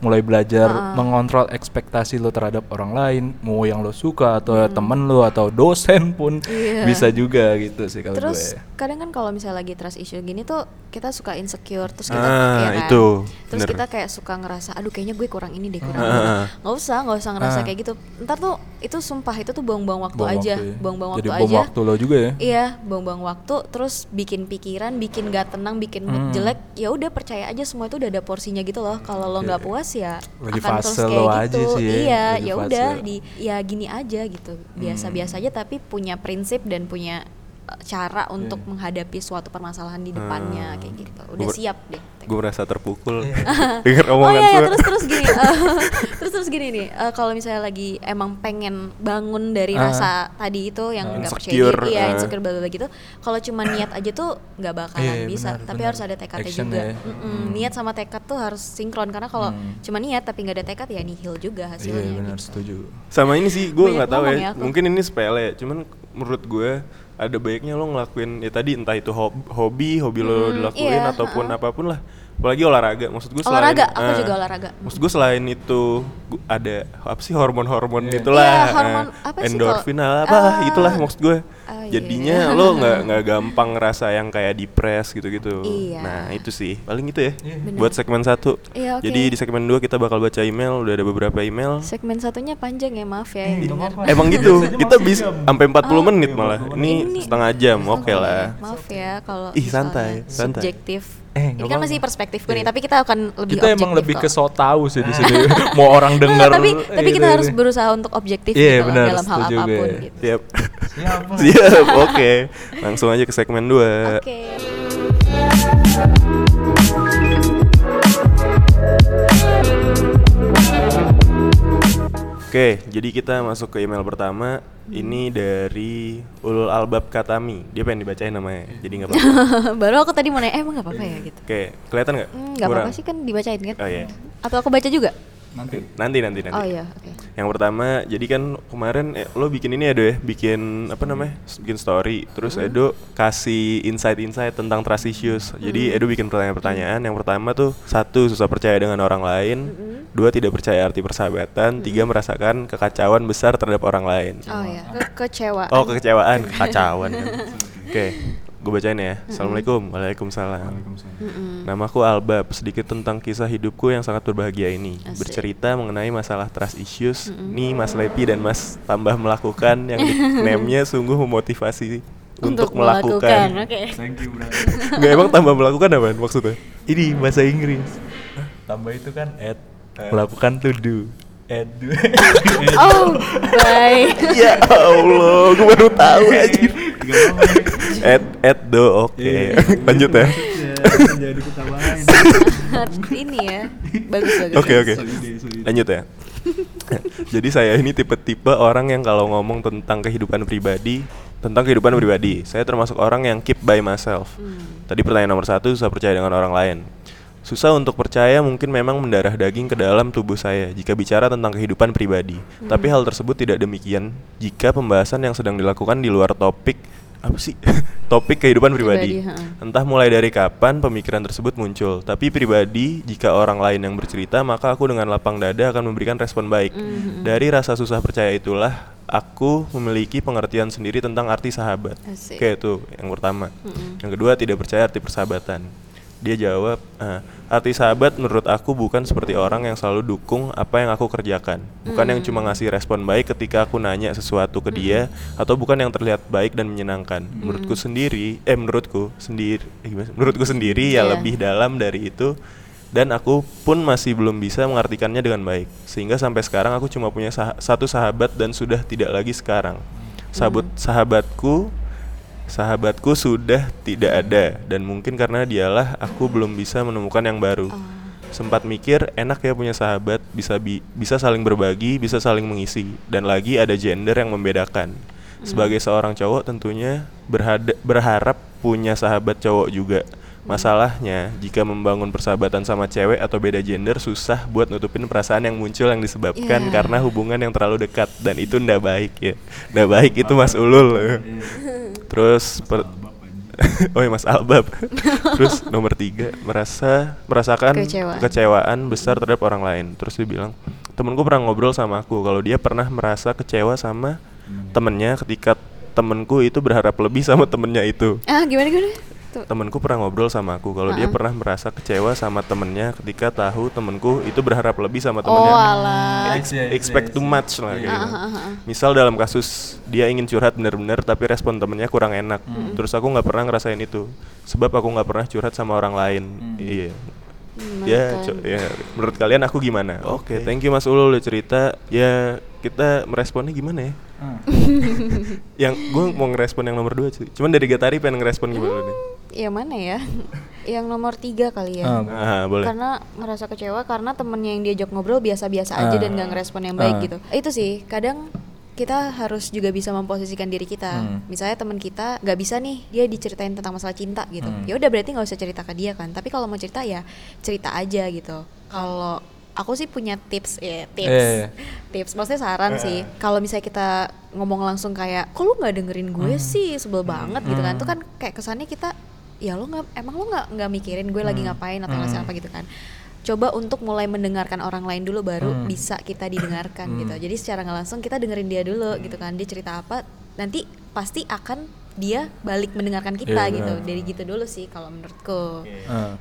mulai belajar Ha-ha. mengontrol ekspektasi lo terhadap orang lain mau yang lo suka atau temen lo atau dosen pun Iya. bisa juga gitu sih kalau terus gue kadang kan kalau misalnya lagi trust issue gini tuh kita suka insecure terus kita Ah, ya kan? itu, terus bener. kita kayak suka ngerasa aduh kayaknya gue kurang ini deh kurang Ah, ini." ah, ah. nggak usah nggak usah ngerasa Ah. kayak gitu ntar tuh itu sumpah itu tuh buang-buang waktu Buang aja waktu ya. buang-buang jadi waktu bom aja waktu lo juga ya Iya, buang-buang waktu, terus bikin pikiran, bikin gak tenang, bikin mood Hmm. jelek. Ya udah percaya aja semua itu udah ada porsinya gitu loh. Kalau lo nggak puas ya Lagi akan terus kayak lo gitu. aja sih ya, Iya, ya udah di ya gini aja gitu. Biasa-biasa Hmm. aja tapi punya prinsip dan punya cara untuk Iya. menghadapi suatu permasalahan di depannya Hmm. kayak gitu. Udah Gua- siap deh. Gue merasa terpukul Iya. denger Oh omongan iya, lo. terus terus gini, eh, terus terus gini nih, eh, kalau misalnya lagi emang pengen bangun dari Ah. rasa tadi itu yang Ah, nggak percaya diri, ya insecure bla bla gitu, kalau cuma niat aja tuh nggak bakalan Iya, bisa, benar, tapi benar. harus ada tekadnya Action juga. ya. Mm-mm, Hmm. Niat sama tekad tuh harus sinkron karena kalau Hmm. cuma niat tapi nggak ada tekad ya nihil juga iya hasilnya. benar gitu. setuju Sama ini sih gue nggak tahu ya. ya aku. Mungkin ini sepele, cuman menurut gue ada baiknya lo ngelakuin ya tadi entah itu hob- hobi, hobi lo Hmm, dilakuin iya, ataupun ha-ha. apa pun lah. Apalagi olahraga. Maksud gue selain Olahraga, aku ah, juga olahraga. Maksud gue selain itu gu- ada apa sih hormon-hormon Iya. itulah, Iya, eh, hormon apa sih endorfin lah, apa Ah. itulah maksud gue. Oh, iya. Jadinya lo nggak nggak gampang ngerasa yang kayak depres gitu-gitu. Iya. Nah itu sih paling itu ya. Benar. Buat segmen satu. Iya, oke. Jadi di segmen dua kita bakal baca email. Udah ada beberapa email. Segmen satunya panjang ya maaf ya denger. Emang gitu, kita bisa sampai 40 menit malah. Ini Ini- setengah jam, oke Oke, lah. Maaf ya kalau Ih, santai, santai. Subjektif. Eh, Ini kan masih perspektifku nih, Iya. tapi kita akan lebih kita emang lebih kok. ke so tahu sih di sini mau orang dengar tapi tapi kita gitu. harus berusaha untuk objektif Iya, gitu loh benar, dalam hal setuju apa pun gue. gitu. Siap. Siap. Siap, oke. Langsung aja ke segmen 2. Oke. Oke, jadi kita masuk ke email pertama. Ini dari Ulul Albab Katami. Dia pengen dibacain namanya, jadi nggak apa-apa. Baru aku tadi mau nanya, eh emang nggak apa-apa ya gitu. Oke, kelihatan nggak? Hmm, nggak apa-apa sih kan dibacain kan? Oh iya. Atau aku baca juga? Nanti Nanti, nanti, nanti. Oh iya, oke. Yang pertama, jadi kan kemarin eh, lo bikin ini Edo ya, bikin apa namanya, bikin story. Terus Hmm. Edo kasih insight-insight tentang trust issues. Jadi Hmm. Edo bikin pertanyaan-pertanyaan. Yang pertama tuh satu susah percaya dengan orang lain, Hmm. dua tidak percaya arti persahabatan, tiga merasakan kekacauan besar terhadap orang lain. Oh iya, Ke kekecewaan. Oh kekecewaan, kekacauan. kan. Oke, gue bacain ya. Assalamualaikum, waalaikumsalam. Mm-mm. Namaku Albab, sedikit tentang kisah hidupku yang sangat berbahagia ini. Asik. Bercerita mengenai masalah trust issues. Nih Mas Lepi dan Mas tambah melakukan yang nickname-nya sungguh memotivasi untuk, melakukan. Oke. thank you Nggak emang tambah melakukan apa maksudnya? Ini bahasa Inggris. tambah itu kan at melakukan to do Edu. Oh, bye. ya Allah, gue baru tahu aja. Ed, Ed do, oke. Lanjut ya. Jadi kita main. ini ya. Bagus bagus. Oke oke. Lanjut ya. Jadi saya ini tipe-tipe orang yang kalau ngomong tentang kehidupan pribadi, tentang kehidupan pribadi, saya termasuk orang yang keep by myself. Tadi pertanyaan nomor satu, susah percaya dengan orang lain. Susah untuk percaya mungkin memang mendarah daging ke dalam tubuh saya jika bicara tentang kehidupan pribadi. Tapi hal tersebut tidak demikian jika pembahasan yang sedang dilakukan di luar topik apa sih? topik kehidupan pribadi. Pribadi. Entah mulai dari kapan pemikiran tersebut muncul, tapi pribadi jika orang lain yang bercerita, maka aku dengan lapang dada akan memberikan respon baik. Mhm. Dari rasa susah percaya itulah aku memiliki pengertian sendiri tentang arti sahabat. Asik. Oke, itu yang pertama. Mm-mm. Yang kedua, tidak percaya arti persahabatan. Dia jawab, "Ah, arti sahabat menurut aku bukan seperti orang yang selalu dukung apa yang aku kerjakan. Bukan yang cuma ngasih respon baik ketika aku nanya sesuatu ke dia, atau bukan yang terlihat baik dan menyenangkan. Menurutku sendiri, eh menurutku sendiri, eh, menurutku sendiri ya Iya. lebih dalam dari itu. Dan aku pun masih belum bisa mengartikannya dengan baik. Sehingga sampai sekarang aku cuma punya sah- satu sahabat dan sudah tidak lagi sekarang. Sahabat sahabatku sahabatku sudah tidak ada dan mungkin karena dialah aku belum bisa menemukan yang baru. Sempat mikir enak ya punya sahabat bisa bi- bisa saling berbagi, bisa saling mengisi dan lagi ada gender yang membedakan. Sebagai seorang cowok tentunya berhada- berharap punya sahabat cowok juga. Masalahnya jika membangun persahabatan sama cewek atau beda gender susah buat nutupin perasaan yang muncul yang disebabkan Iya. karena hubungan yang terlalu dekat dan itu ndak baik ya. Ndak baik itu Mas Ulul. Terus per- oh ya Mas Albab. Terus nomor tiga merasa merasakan Kekecewaan. kekecewaan besar terhadap orang lain. Terus dia bilang temenku pernah ngobrol sama aku kalau dia pernah merasa kecewa sama temennya ketika temenku itu berharap lebih sama temennya itu. Ah, gimana gimana? Tuh. Temenku pernah ngobrol sama aku kalau dia Ha-ha. pernah merasa kecewa sama temennya ketika tahu temenku itu berharap lebih sama Oh, temennya. alah. Ex- Iya, iya, expect too iya. much lah kayak Ah, gitu. ah, ah. Misal dalam kasus dia ingin curhat bener-bener tapi respon temennya kurang enak. Terus aku nggak pernah ngerasain itu. Sebab aku nggak pernah curhat sama orang lain. Iya. Hmm, Ya, makan. co- ya, menurut kalian aku gimana? Oke, thank you Mas Ulul udah cerita. Ya, kita meresponnya gimana ya? yang gue mau ngerespon yang nomor dua cuy. Cuman dari Gatari pengen ngerespon gimana nih? Yang mana ya? yang nomor tiga kali ya. Ah, Ah, boleh. Karena ngerasa kecewa karena temennya yang diajak ngobrol biasa-biasa aja Ah. dan gak ngerespon yang baik Ah. gitu. Itu sih kadang kita harus juga bisa memposisikan diri kita. Hmm. Misalnya teman kita nggak bisa nih dia diceritain tentang masalah cinta gitu. Hmm. Ya udah berarti nggak usah cerita ke dia kan. Tapi kalau mau cerita ya cerita aja gitu. Kalau aku sih punya tips ya tips. Eh. Tips maksudnya saran sih. Kalau misalnya kita ngomong langsung kayak, "Kok lu nggak dengerin gue sih?" sebel banget gitu kan. Itu kan kayak kesannya kita ya lo nggak emang lo nggak nggak mikirin gue lagi ngapain atau ngasih Hmm. apa gitu kan? Coba untuk mulai mendengarkan orang lain dulu baru Hmm. bisa kita didengarkan Hmm. gitu. Jadi secara nggak langsung kita dengerin dia dulu gitu kan. Dia cerita apa nanti pasti akan dia balik mendengarkan kita Iya, gitu. dari gitu dulu sih kalau menurutku.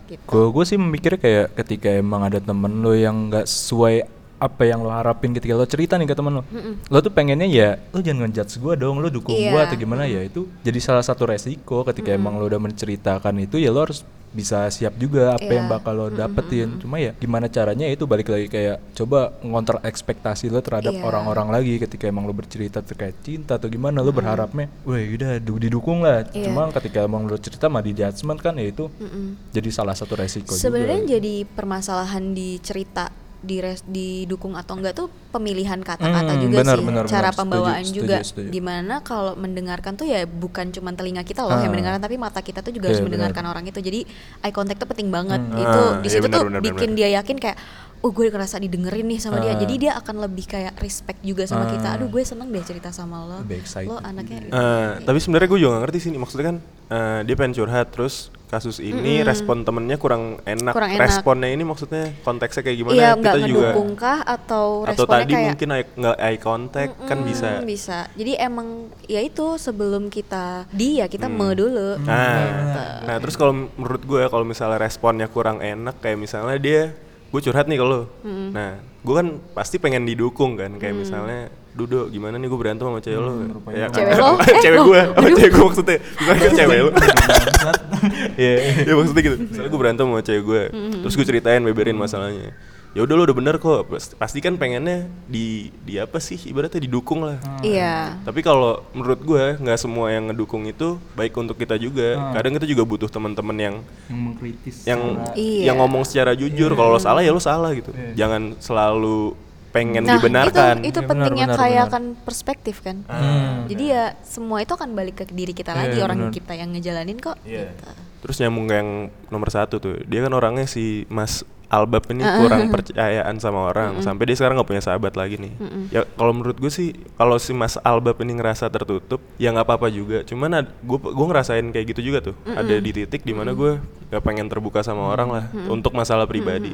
Gitu. Gue gue sih memikirnya kayak ketika emang ada temen lo yang nggak sesuai apa yang lo harapin ketika lo cerita nih ke temen lo, lo tuh pengennya ya lo jangan ngejudge gue dong, lo dukung gue Iya. atau gimana ya itu jadi salah satu resiko ketika emang lo udah menceritakan itu ya lo harus bisa siap juga apa yang Iya. bakal lo dapetin. Cuma ya gimana caranya itu balik lagi kayak coba ngontrol ekspektasi lo terhadap Iya. orang-orang lagi ketika emang lo bercerita terkait cinta atau gimana lo berharapnya, wah udah du- didukung lah. Iya. Cuma ketika emang lo cerita mah di judgment kan ya itu Mm-mm. jadi salah satu resiko sebenarnya jadi permasalahan di cerita di res, didukung atau enggak tuh pemilihan kata-kata Hmm, juga benar, sih benar, cara benar. pembawaan Setuju, juga setuju, setuju. di mana kalau mendengarkan tuh ya bukan cuma telinga kita loh yang Ah. mendengarkan tapi mata kita tuh juga Iya, harus benar. mendengarkan orang itu jadi eye contact tuh penting banget Hmm. itu Ah, di iya, situ benar, tuh benar, bikin benar. dia yakin kayak oh gue ngerasa didengerin nih sama dia Ah. jadi dia akan lebih kayak respect juga sama Ah. kita aduh gue seneng deh cerita sama lo lo anaknya Eh, tapi sebenarnya gue juga gak ngerti sih maksudnya kan eh, dia pengen curhat terus kasus ini respon temennya kurang enak. Kurang enak. responnya ini maksudnya konteksnya kayak gimana iya nggak kita juga kah atau atau tadi kayak mungkin nggak eye contact kan Mm-mm, bisa bisa jadi emang ya itu sebelum kita dia kita Hmm. me dulu Nah, Gitu. nah terus kalau menurut gue kalau misalnya responnya kurang enak kayak misalnya dia gue curhat nih ke lo. Nah, gue kan pasti pengen didukung kan kayak Mm. misalnya Dudo gimana nih gue berantem sama cewek lo? Ya, kan? Cewek lo? Eh, cewek gue sama cewek gue maksudnya. Bukan kan cewek lo Iya, ya maksudnya gitu. Misalnya gue berantem sama cewek gue, terus gue ceritain beberin masalahnya. ya udah lo udah bener kok. Pas- pasti kan pengennya di di apa sih? Ibaratnya didukung lah. Iya. tapi kalau menurut gue nggak semua yang ngedukung itu baik untuk kita juga. Kadang kita juga butuh teman-teman yang yang mengkritis yang Iya. yang ngomong secara jujur. Kalau lo salah ya lo salah gitu. Jangan selalu pengen Nah, dibenarkan itu itu benar, pentingnya benar, benar. kan perspektif kan. Hmm. Jadi ya semua itu akan balik ke diri kita lagi Iya, orang benar. kita yang ngejalanin kok. Iya. gitu. Terus nyambung ke yang nomor satu tuh, dia kan orangnya si Mas Albab ini kurang percayaan sama orang, sampai dia sekarang nggak punya sahabat lagi nih. Ya kalau menurut gue sih, kalau si Mas Albab ini ngerasa tertutup, ya nggak apa-apa juga. Cuman gue gue ngerasain kayak gitu juga tuh. Ada di titik di mana gue nggak pengen terbuka sama orang lah untuk masalah pribadi.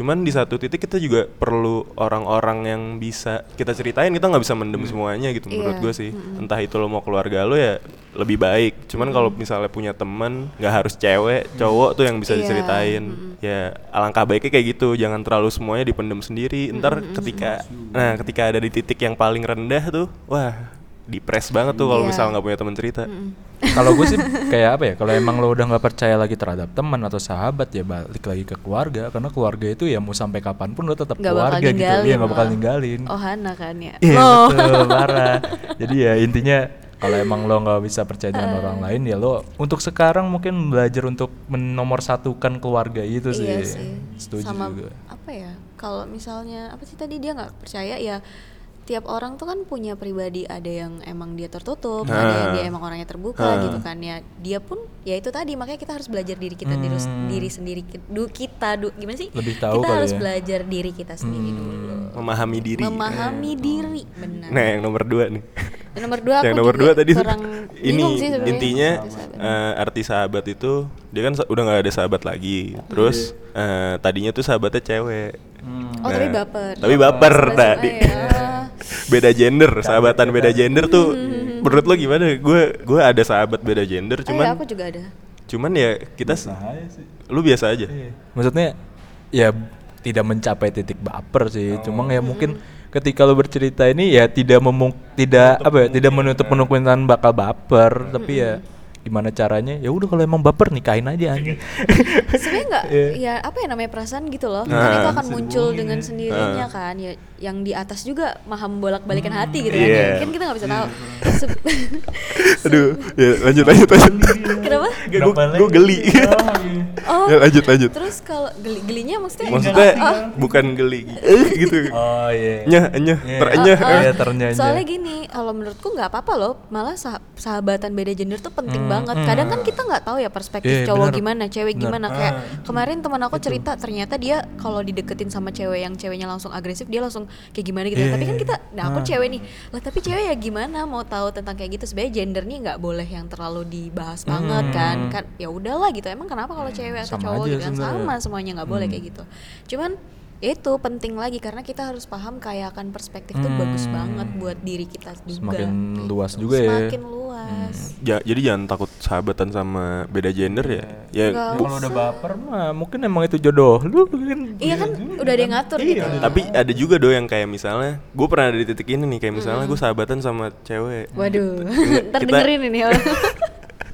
Cuman di satu titik kita juga perlu orang-orang yang bisa kita ceritain. Kita nggak bisa mendem semuanya gitu menurut Iya. gue sih. Entah itu lo mau keluarga lo ya lebih baik. Cuman kalau misalnya punya teman nggak harus cewek, cowok tuh yang bisa Iya, diceritain. Ya alangkah baiknya kayak gitu. Jangan terlalu semuanya dipendem sendiri. Ntar ketika nah ketika ada di titik yang paling rendah tuh, wah depres banget tuh kalau Iya. misalnya nggak punya teman cerita. kalau gue sih kayak apa ya kalau emang lo udah nggak percaya lagi terhadap teman atau sahabat ya balik lagi ke keluarga karena keluarga itu ya mau sampai kapan pun lo tetap keluarga gitu dia nggak bakal ninggalin Oh Hana kan ya. Iya Loh. betul parah. Jadi ya intinya kalau emang lo nggak bisa percaya dengan orang lain ya lo untuk sekarang mungkin belajar untuk menomorsatukan keluarga itu sih. Iya sih. Setuju Sama juga. apa ya? Kalau misalnya apa sih tadi dia nggak percaya ya tiap orang tuh kan punya pribadi ada yang emang dia tertutup, ada yang Nah. dia emang orangnya terbuka gitu kan ya. Dia pun ya itu tadi makanya kita harus belajar diri kita diri, diri sendiri du, kita du, gimana sih? Hmm. Lebih tahu kita harus ya. Hmm. belajar diri kita sendiri dulu. Memahami diri. Memahami diri, benar. Nah yang nomor dua nih. Yang nomor dua yang nomor dua tadi ini sih intinya Sahabat. eh, arti sahabat itu dia kan udah nggak ada sahabat lagi Iya. terus eh, tadinya tuh sahabatnya cewek Oh tapi Nah, baper. tapi baper Sebelah nah, sana di- ya. beda gender sahabatan beda gender tuh Hmm, menurut lo gimana? Gue gue ada sahabat beda gender Oh, cuman iya, aku juga ada. cuman ya kita s- lu biasa aja? Iya. Maksudnya ya tidak mencapai titik baper sih. Cuma ya mungkin ketika lo bercerita ini ya tidak memung tidak apa ya tidak menutup kemungkinan bakal baper. Tapi ya gimana caranya? Ya udah kalau emang baper nikahin aja anjing. Sebenarnya nggak ya apa ya namanya perasaan gitu loh. Kan Nah. itu akan muncul dengan sendirinya kan. Ya yang di atas juga maha membolak balikan hati gitu kan. Iya. ya. kan kita nggak bisa tahu. Se- aduh ya lanjut lanjut lanjut. Kenapa? Gue geli. Oh ya, lanjut lanjut. terus kalau geli gelinya maksudnya? Maksudnya oh, bukan geli. Eh gitu. Oh iya. Nyah nyah Iya. terenyah oh, Iya, ternyanya. soalnya gini kalau menurutku nggak apa-apa loh. Malah sah- sahabatan beda gender tuh penting Hmm, banget. Kadang kan kita nggak tahu ya perspektif Iya, cowok bener. gimana cewek Bener. gimana. Kayak kemarin teman aku cerita ternyata dia kalau dideketin sama cewek yang ceweknya langsung agresif dia langsung kayak gimana gitu Iya, tapi kan iya. kita nah aku cewek nih. Lah tapi cewek ya gimana mau tahu tentang kayak gitu? Sebenarnya gender nih nggak boleh yang terlalu dibahas banget kan. Kan ya udahlah gitu. Emang kenapa kalau cewek atau Hmm. Sama cowok aja gitu kan? sama semuanya nggak boleh kayak gitu. Cuman itu penting lagi karena kita harus paham kayakan perspektif tuh bagus banget buat diri kita juga Semakin gitu. luas juga ya. semakin luas. Ja- jadi jangan takut sahabatan sama beda gender ya? Ya Nggak Ya, kalau udah baper mah mungkin emang itu jodoh lu kan iya kan udah ada yang ngatur gitu. Tapi ada juga do yang kayak misalnya gue pernah ada di titik ini nih kayak misalnya gue sahabatan sama cewek. Waduh. Kita- dengerin ini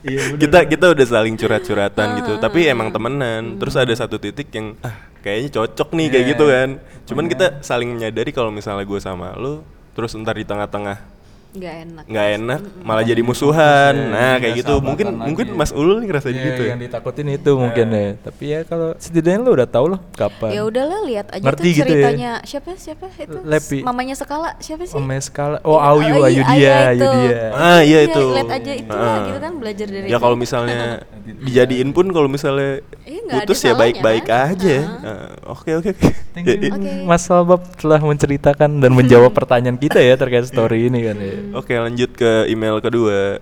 orang kita kita udah saling curhat-curhatan gitu. Tapi emang temenan. Terus ada satu titik yang ah kayaknya cocok nih kayak gitu kan. Cuman kita saling menyadari kalau misalnya gue sama lu terus ntar di tengah-tengah nggak enak. Nggak enak malah jadi musuhan. Nah Iya, kayak gitu. sahabatan mungkin lagi. mungkin Mas Ulul nih ngerasain Iya, gitu ya? yang ditakutin itu mungkin ya. Tapi ya kalau setidaknya lu udah tahu loh kapan. Ya udahlah lihat aja Ngerti tuh gitu ya. ceritanya. Siapa siapa itu? Lepi. mamanya skala siapa sih? Om Skala oh Ayu Ayu iya, dia iya, Ayu dia. Ah iya itu. lihat aja itu lah Ah. gitu kan belajar dari ya kalau misalnya dijadiin pun kalau misalnya Iya, putus ya baik-baik kan? aja. Ah. Ah, oke oke oke. Thank you, Ya, Oke. Mas Albab telah menceritakan dan menjawab pertanyaan kita ya terkait story ini kan ya. Oke lanjut ke email kedua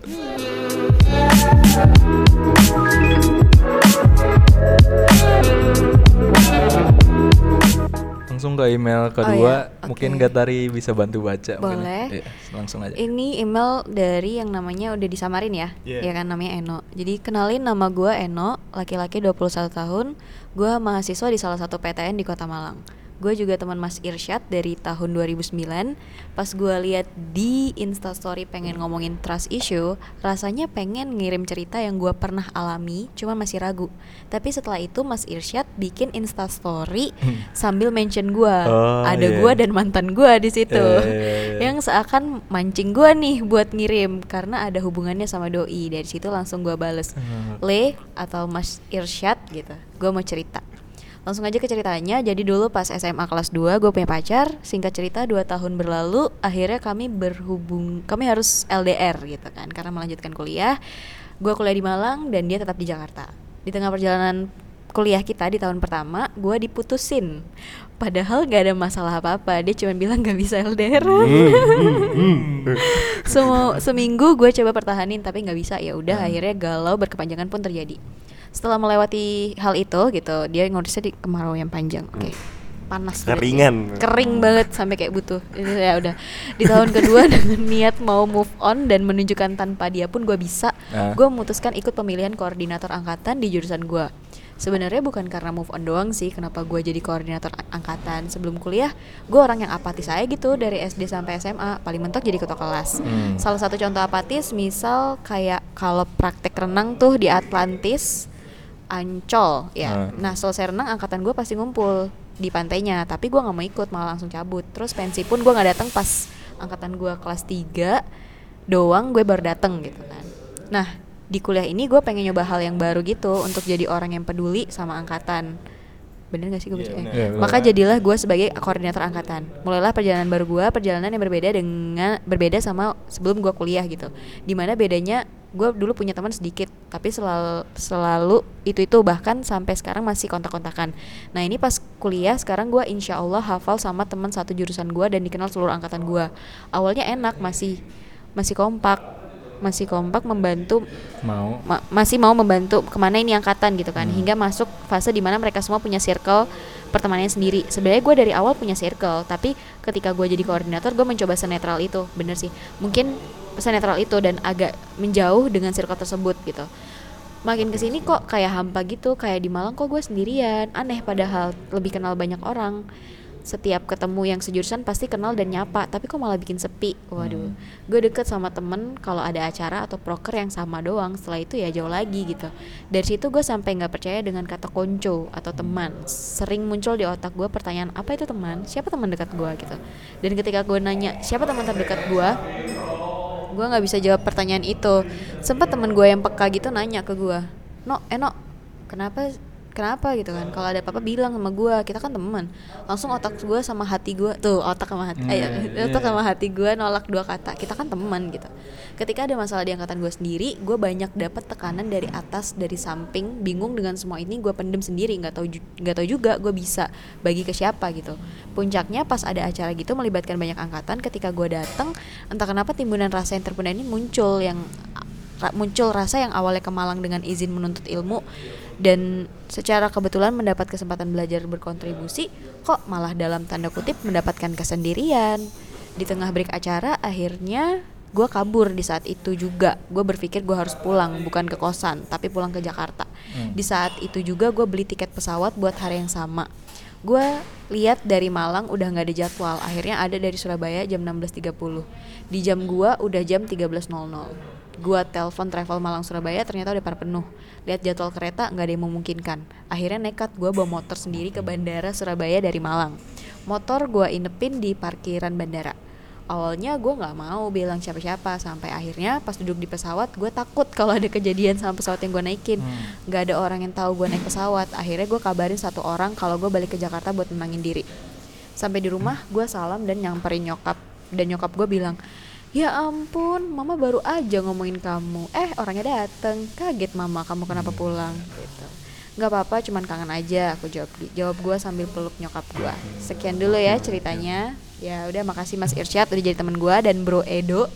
Langsung ke email kedua, Oh, iya. mungkin Oke. Gatari bisa bantu baca. mungkin. Boleh. Iya, langsung aja. Ini email dari yang namanya udah disamarin ya, Iya. ya kan namanya Eno. Jadi kenalin nama gue Eno, laki-laki 21 tahun. Gue mahasiswa di salah satu PTN di Kota Malang. Gue juga teman Mas Irsyad dari tahun 2009 pas gue lihat di instastory pengen ngomongin trust issue rasanya pengen ngirim cerita yang gue pernah alami cuma masih ragu. Tapi setelah itu Mas Irsyad bikin instastory sambil mention gue Oh, ada iya. gue dan mantan gue di situ. Iya, iya, iya. yang seakan mancing gue nih buat ngirim karena ada hubungannya sama doi. Dari situ langsung gue bales Hmm. Le atau Mas Irsyad gitu. Gue mau cerita langsung aja ke ceritanya. Jadi dulu pas SMA kelas 2 gue punya pacar. Singkat cerita dua tahun berlalu akhirnya kami berhubung kami harus LDR gitu kan karena melanjutkan kuliah. Gue kuliah di Malang dan dia tetap di Jakarta. Di tengah perjalanan kuliah kita di tahun pertama gue diputusin. Padahal gak ada masalah apa-apa dia cuma bilang gak bisa LDR Semu- seminggu gue coba pertahanin tapi nggak bisa. Ya udah Hmm. akhirnya galau berkepanjangan pun terjadi setelah melewati hal itu gitu dia ngurusnya di kemarau yang panjang oke panas berarti. Keringan. kering banget sampai kayak butuh ya udah di tahun kedua dengan niat mau move on dan menunjukkan tanpa dia pun gue bisa Ah. gue memutuskan ikut pemilihan koordinator angkatan di jurusan gue sebenarnya bukan karena move on doang sih kenapa gue jadi koordinator angkatan sebelum kuliah gue orang yang apatis aja gitu dari SD sampai SMA paling mentok jadi ketua kelas Hmm. salah satu contoh apatis misal kayak kalau praktek renang tuh di Atlantis Ancol ya. Hmm. nah selesai renang angkatan gue pasti ngumpul di pantainya tapi gue nggak mau ikut malah langsung cabut. Terus pensi pun gue nggak datang pas angkatan gue kelas 3 doang gue baru dateng gitu kan. Nah di kuliah ini gue pengen nyoba hal yang baru gitu untuk jadi orang yang peduli sama angkatan bener gak sih gue baca? Iya, bener. maka jadilah gue sebagai koordinator angkatan. Mulailah perjalanan baru gue perjalanan yang berbeda dengan berbeda sama sebelum gue kuliah gitu. Di mana bedanya gue dulu punya teman sedikit tapi selalu selalu itu itu bahkan sampai sekarang masih kontak-kontakan. Nah ini pas kuliah sekarang gue insya Allah hafal sama teman satu jurusan gue dan dikenal seluruh angkatan gue awalnya enak masih masih kompak masih kompak membantu mau. ma- masih mau membantu ke mana ini angkatan gitu kan. Hingga masuk fase di mana mereka semua punya circle pertemanannya sendiri. Sebenarnya gue dari awal punya circle tapi ketika gue jadi koordinator gue mencoba senetral itu. Bener sih. Mungkin senetral itu dan agak menjauh dengan circle tersebut gitu. Makin ke sini kok kayak hampa gitu kayak di Malang kok gue sendirian. Aneh padahal lebih kenal banyak orang setiap ketemu yang sejurusan pasti kenal dan nyapa tapi kok malah bikin sepi? Waduh gue deket sama temen kalau ada acara atau proker yang sama doang setelah itu ya jauh lagi gitu. Dari situ gue sampai nggak percaya dengan kata konco atau teman. Sering muncul di otak gue pertanyaan apa itu teman? Siapa teman dekat gue? gitu. Dan ketika gue nanya siapa teman terdekat gue? gue nggak bisa jawab pertanyaan itu. Sempat temen gue yang peka gitu nanya ke gue no eh no kenapa kenapa? gitu kan. Kalau ada apa-apa bilang sama gue kita kan teman. Langsung otak gue sama hati gue tuh otak sama hati. Eh, iya. otak sama hati gue nolak dua kata. Kita kan teman gitu. Ketika ada masalah di angkatan gue sendiri gue banyak dapat tekanan dari atas dari samping. Bingung dengan semua ini gue pendem sendiri. Nggak tahu nggak tahu juga gue bisa bagi ke siapa gitu. Puncaknya pas ada acara gitu melibatkan banyak angkatan ketika gue datang entah kenapa timbunan rasa yang terpendam ini muncul yang muncul rasa yang awalnya ke Malang dengan izin menuntut ilmu dan secara kebetulan mendapat kesempatan belajar berkontribusi kok malah dalam tanda kutip mendapatkan kesendirian. Di tengah break acara akhirnya gue kabur di saat itu juga. Gue berpikir gue harus pulang bukan ke kosan tapi pulang ke Jakarta. Di saat itu juga gue beli tiket pesawat buat hari yang sama. Gue lihat dari Malang udah nggak ada jadwal. Akhirnya ada dari Surabaya jam 16.30 di jam gua udah jam 13.00 gua telepon travel Malang Surabaya ternyata udah pada penuh lihat jadwal kereta nggak ada yang memungkinkan. Akhirnya nekat gua bawa motor sendiri ke bandara Surabaya dari Malang. Motor gua inepin di parkiran bandara. Awalnya gue nggak mau bilang siapa-siapa sampai akhirnya pas duduk di pesawat gue takut kalau ada kejadian sama pesawat yang gue naikin. Nggak ada orang yang tahu gue naik pesawat. Akhirnya gue kabarin satu orang kalau gue balik ke Jakarta buat menangin diri. Sampai di rumah gue salam dan nyamperin nyokap. Dan nyokap gue bilang ya ampun mama baru aja ngomongin kamu. Eh orangnya dateng. Kaget mama kamu kenapa pulang? Gitu. Nggak apa-apa cuman kangen aja. Aku jawab jawab gue sambil peluk nyokap gue sekian dulu ya ceritanya. ya udah makasih Mas Irsyad udah jadi teman gue dan Bro Edo.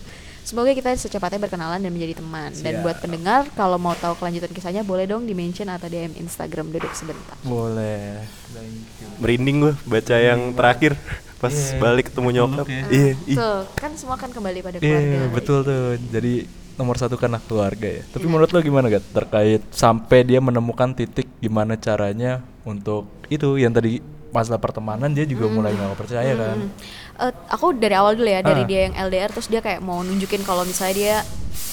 Semoga kita secepatnya berkenalan dan menjadi teman. Dan Siap. buat pendengar kalau mau tahu kelanjutan kisahnya boleh dong di mention atau DM Instagram duduk sebentar. Boleh. Merinding gue baca yang terakhir pas Iya, balik ketemu nyokap. ya. Iya, tuh kan semua kan kembali pada keluarga Iya betul tuh. Jadi nomor satu kan anak keluarga ya. Tapi menurut lo gimana gak terkait sampai dia menemukan titik gimana caranya untuk itu yang tadi masalah pertemanan dia juga mulai nggak percaya kan. Eh, aku dari awal dulu ya dari Ah. dia yang LDR terus dia kayak mau nunjukin kalau misalnya dia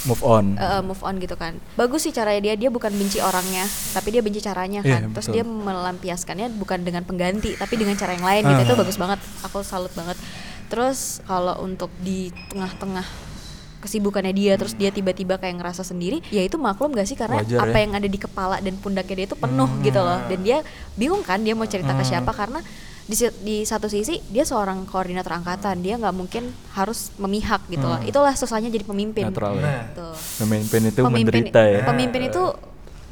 move on. Eh, move on gitu kan. Bagus sih caranya dia dia bukan benci orangnya tapi dia benci caranya kan. Terus betul. dia melampiaskannya bukan dengan pengganti tapi dengan cara yang lain gitu. Ah. itu bagus banget. Aku salut banget. Terus kalau untuk di tengah-tengah kesibukannya dia terus dia tiba-tiba kayak ngerasa sendiri ya itu maklum gak sih karena Wajar apa ya. yang ada di kepala dan pundaknya dia itu penuh gitu loh dan dia bingung kan dia mau cerita ke Hmm. siapa karena di, di satu sisi dia seorang koordinator angkatan dia nggak mungkin harus memihak gitu loh itulah susahnya jadi pemimpin Hmm. netral ya Tuh. pemimpin itu menderita ya Pemimpin itu